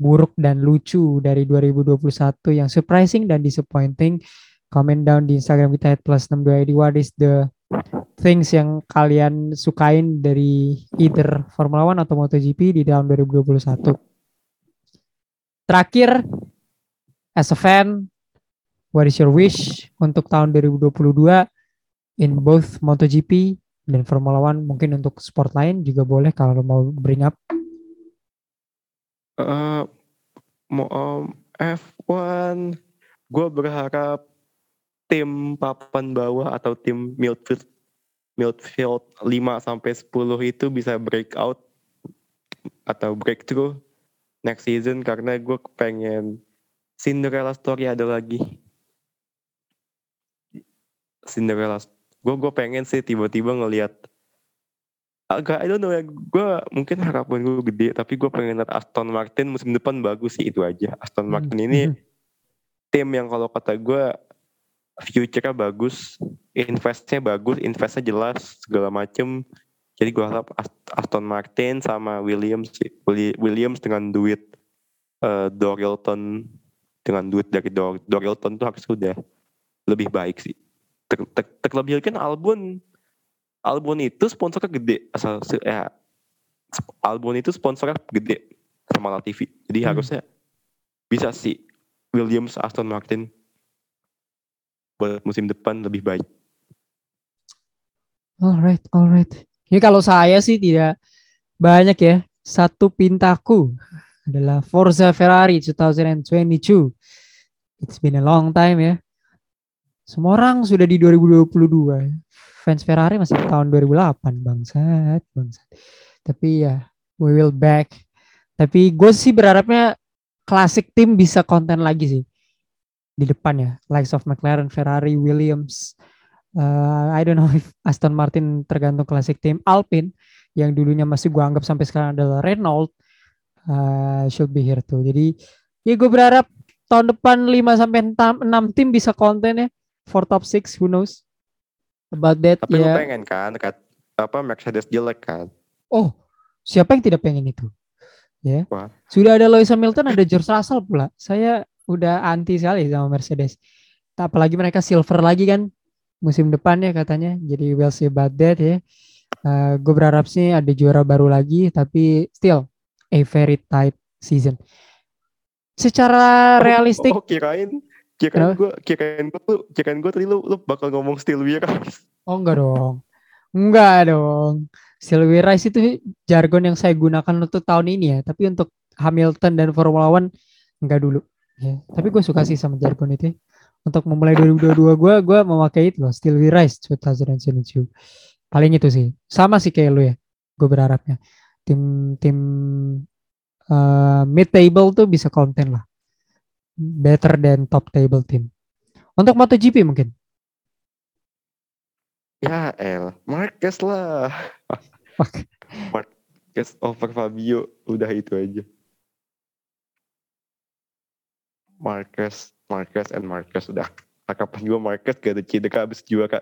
S1: buruk dan lucu dari 2021 yang surprising dan disappointing comment down di Instagram kita at plus 62 what is the things yang kalian sukain dari either Formula One atau MotoGP di dalam 2021. Terakhir, as a fan, what is your wish untuk tahun 2022 in both MotoGP dan Formula One? Mungkin untuk sport lain juga boleh kalau mau bring up.
S2: Om, F1 gue berharap tim papan bawah atau tim midfield midfield 5 sampai 10 itu bisa breakout atau breakthrough next season karena gue pengen Cinderella story ada lagi. Cinderella gue gue pengen sih tiba-tiba ngelihat agak I don't know ya gue mungkin harapan gue gede tapi gue pengen lihat Aston Martin musim depan bagus sih itu aja Aston
S1: Hmm,
S2: Martin ini
S1: mhm.
S2: tim yang kalau kata gue future-nya bagus investnya bagus investnya jelas segala macem. Jadi gue harap Ast- Aston Martin sama Williams Williams dengan duit eh, Dorilton dengan duit dari Dor Dorilton tuh harus udah lebih baik sih. Ter- ter- terlebih kan Albon. Albon itu sponsornya gede asal ya Albon itu sponsornya gede sama TV jadi
S1: Hmm.
S2: harusnya bisa sih Williams Aston Martin buat musim depan lebih baik
S1: Alright, alright. Ini kalau saya sih tidak banyak ya. Satu pintaku adalah Forza Ferrari 2022. It's been a long time ya. Semua orang sudah di 2022. Fans Ferrari masih tahun 2008 bangsat, bangsat. Tapi ya, we will back. Tapi gue sih berharapnya klasik tim bisa konten lagi sih di depan ya. Likes of McLaren, Ferrari, Williams, Uh, I don't know if Aston Martin tergantung klasik tim Alpine yang dulunya masih gua anggap sampai sekarang adalah Renault uh, should be here too. Jadi ya gue berharap tahun depan 5 sampai 6 tim bisa konten ya for top 6 who knows about that
S2: tapi lu
S1: ya.
S2: pengen kan kat, apa Mercedes jelek kan
S1: Oh, siapa yang tidak pengen itu? Ya.
S2: Wah.
S1: Sudah ada Lewis Hamilton, ada George Russell pula. Saya udah anti sekali sama Mercedes. Tak apalagi mereka silver lagi kan musim depan ya katanya. Jadi we'll see about that ya. gue berharap sih ada juara baru lagi tapi still a very tight season. Secara realistik
S2: Oh, kirain
S1: Kenapa?
S2: kirain gue kirain gue tuh kirain gue tadi lu lu bakal ngomong still we rise.
S1: Oh enggak dong. Enggak dong. Silver Rice itu jargon yang saya gunakan untuk tahun ini ya. Tapi untuk Hamilton dan Formula One enggak dulu. Ya. Tapi gue suka sih sama jargon itu. ya. Untuk memulai 2022 gue, gue memakai itu loh. Still We Rise 2022. Paling itu sih. Sama sih kayak lu ya. Gue berharapnya. Tim tim eh, mid table tuh bisa konten lah. Better than top table team. Untuk MotoGP mungkin.
S2: Ya el, Marquez lah. Marquez over Fabio, udah itu aja. Marquez, Marquez and Marquez udah. Kapan juga Marquez gak ada cedera habis juara.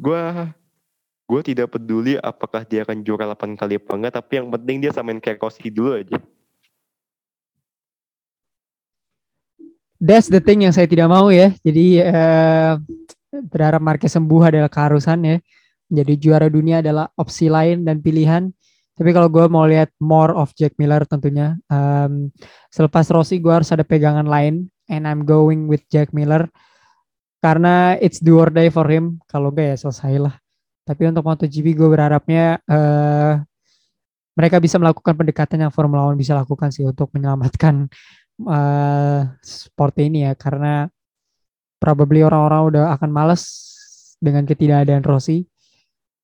S2: Gua gue tidak peduli apakah dia akan juara 8 kali apa enggak, tapi yang penting dia samain kayak Rossi dulu aja.
S1: That's the thing yang saya tidak mau ya. Jadi eh, berharap Marquez sembuh adalah keharusan ya. Jadi juara dunia adalah opsi lain dan pilihan. Tapi kalau gue mau lihat more of Jack Miller tentunya. em, selepas Rossi gue harus ada pegangan lain. And I'm going with Jack Miller. Karena it's do or die for him. Kalau gak ya selesai lah. Tapi untuk MotoGP gue berharapnya eh mereka bisa melakukan pendekatan yang Formula One bisa lakukan sih untuk menyelamatkan eh sport ini ya karena probably orang-orang udah akan males dengan ketidakadaan Rossi.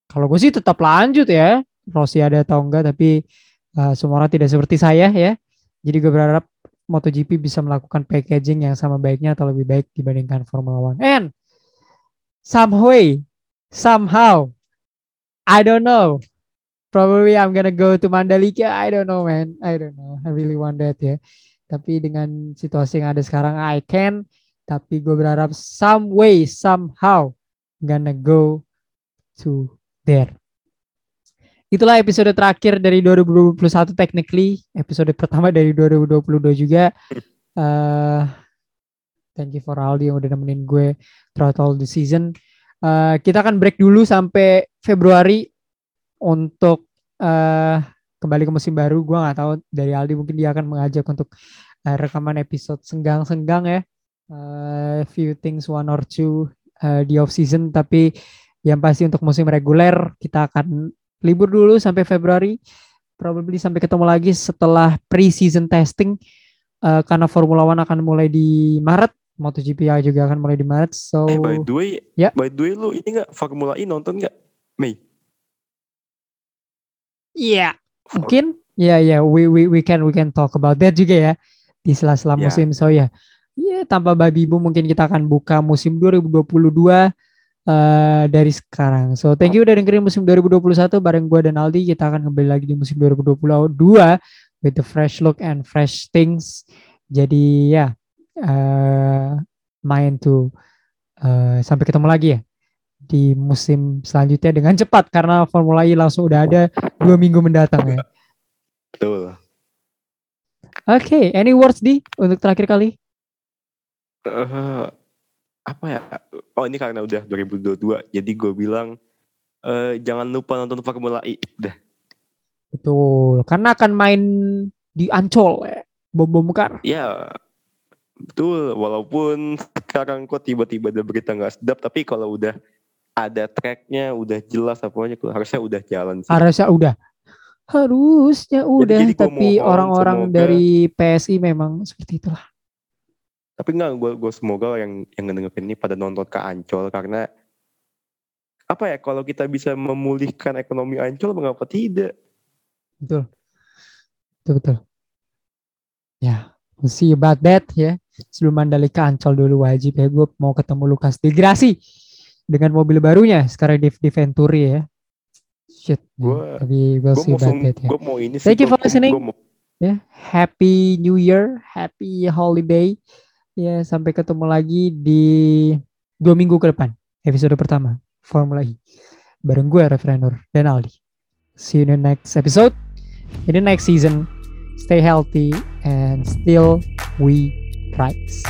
S1: Kalau gue sih tetap lanjut ya, Rossi ada atau enggak, tapi eh, semua orang tidak seperti saya ya. Jadi gue berharap MotoGP bisa melakukan packaging yang sama baiknya atau lebih baik dibandingkan Formula One. And some way, somehow, I don't know. Probably I'm gonna go to Mandalika. I don't know, man. I don't know. I really want that ya. Tapi dengan situasi yang ada sekarang, I can. Tapi gue berharap some way, somehow, gonna go to there. Itulah episode terakhir dari 2021 technically. Episode pertama dari 2022 juga. (laughs) Eh thank you for Aldi yang udah nemenin gue throughout all the season. Eh, kita akan break dulu sampai Februari untuk eh kembali ke musim baru. Gue nggak tahu dari Aldi mungkin dia akan mengajak untuk eh, rekaman episode senggang-senggang ya. Eh, few things one or two eh, di off season tapi yang pasti untuk musim reguler kita akan libur dulu sampai Februari. Probably sampai ketemu lagi setelah pre-season testing eh, karena Formula One akan mulai di Maret, MotoGP juga akan mulai di Maret. So
S2: Eh by the way,
S1: Ya.
S2: by the way lu ini nggak Formula E nonton nggak? Mei.
S1: Iya, mungkin ya ya we we we can we can talk about that juga ya di sela-sela
S2: Ya.
S1: musim. So ya, ya tanpa babi bu mungkin kita akan buka musim 2022 eh dari sekarang. So thank you udah dengerin musim 2021 bareng gue dan Aldi. Kita akan kembali lagi di musim 2022 with the fresh look and fresh things. Jadi ya eh main tuh eh, sampai ketemu lagi ya di musim selanjutnya dengan cepat karena Formula E langsung udah ada dua minggu mendatang ya.
S2: Betul.
S1: Oke, any words di untuk terakhir kali?
S2: eh apa ya? Oh ini karena udah 2022, jadi gue bilang eh jangan lupa nonton Formula E. Udah.
S1: Betul, karena akan main di Ancol ya, bom bom mekar.
S2: Ya, betul. Walaupun sekarang kok tiba-tiba ada berita nggak sedap, tapi kalau udah ada tracknya, udah jelas apanya, harusnya udah jalan sih.
S1: Harusnya udah, harusnya udah.
S2: jadi gua
S1: Tapi orang-orang dari PSI memang seperti itulah.
S2: Tapi enggak, gue gue semoga yang yang ngedengerin ini pada nonton ke Ancol karena apa ya kalau kita bisa memulihkan ekonomi Ancol mengapa tidak?
S1: Betul, betul betul. Ya, we'll see about that ya. Sebelum Mandalika Ancol dulu wajib ya. Gue mau ketemu Lukas di Grasi dengan mobil barunya sekarang di, di Venturi ya. Shit.
S2: Gua-
S1: tapi we'll
S2: Gue
S1: see
S2: mau
S1: about that ya.
S2: gue mau ini.
S1: Thank you for listening. ya happy new year happy holiday ya sampai ketemu lagi di dua minggu ke depan episode pertama Formula E. Bareng gue Refrenur dan Aldi. See you in the next episode. In the next season stay healthy and still we rights.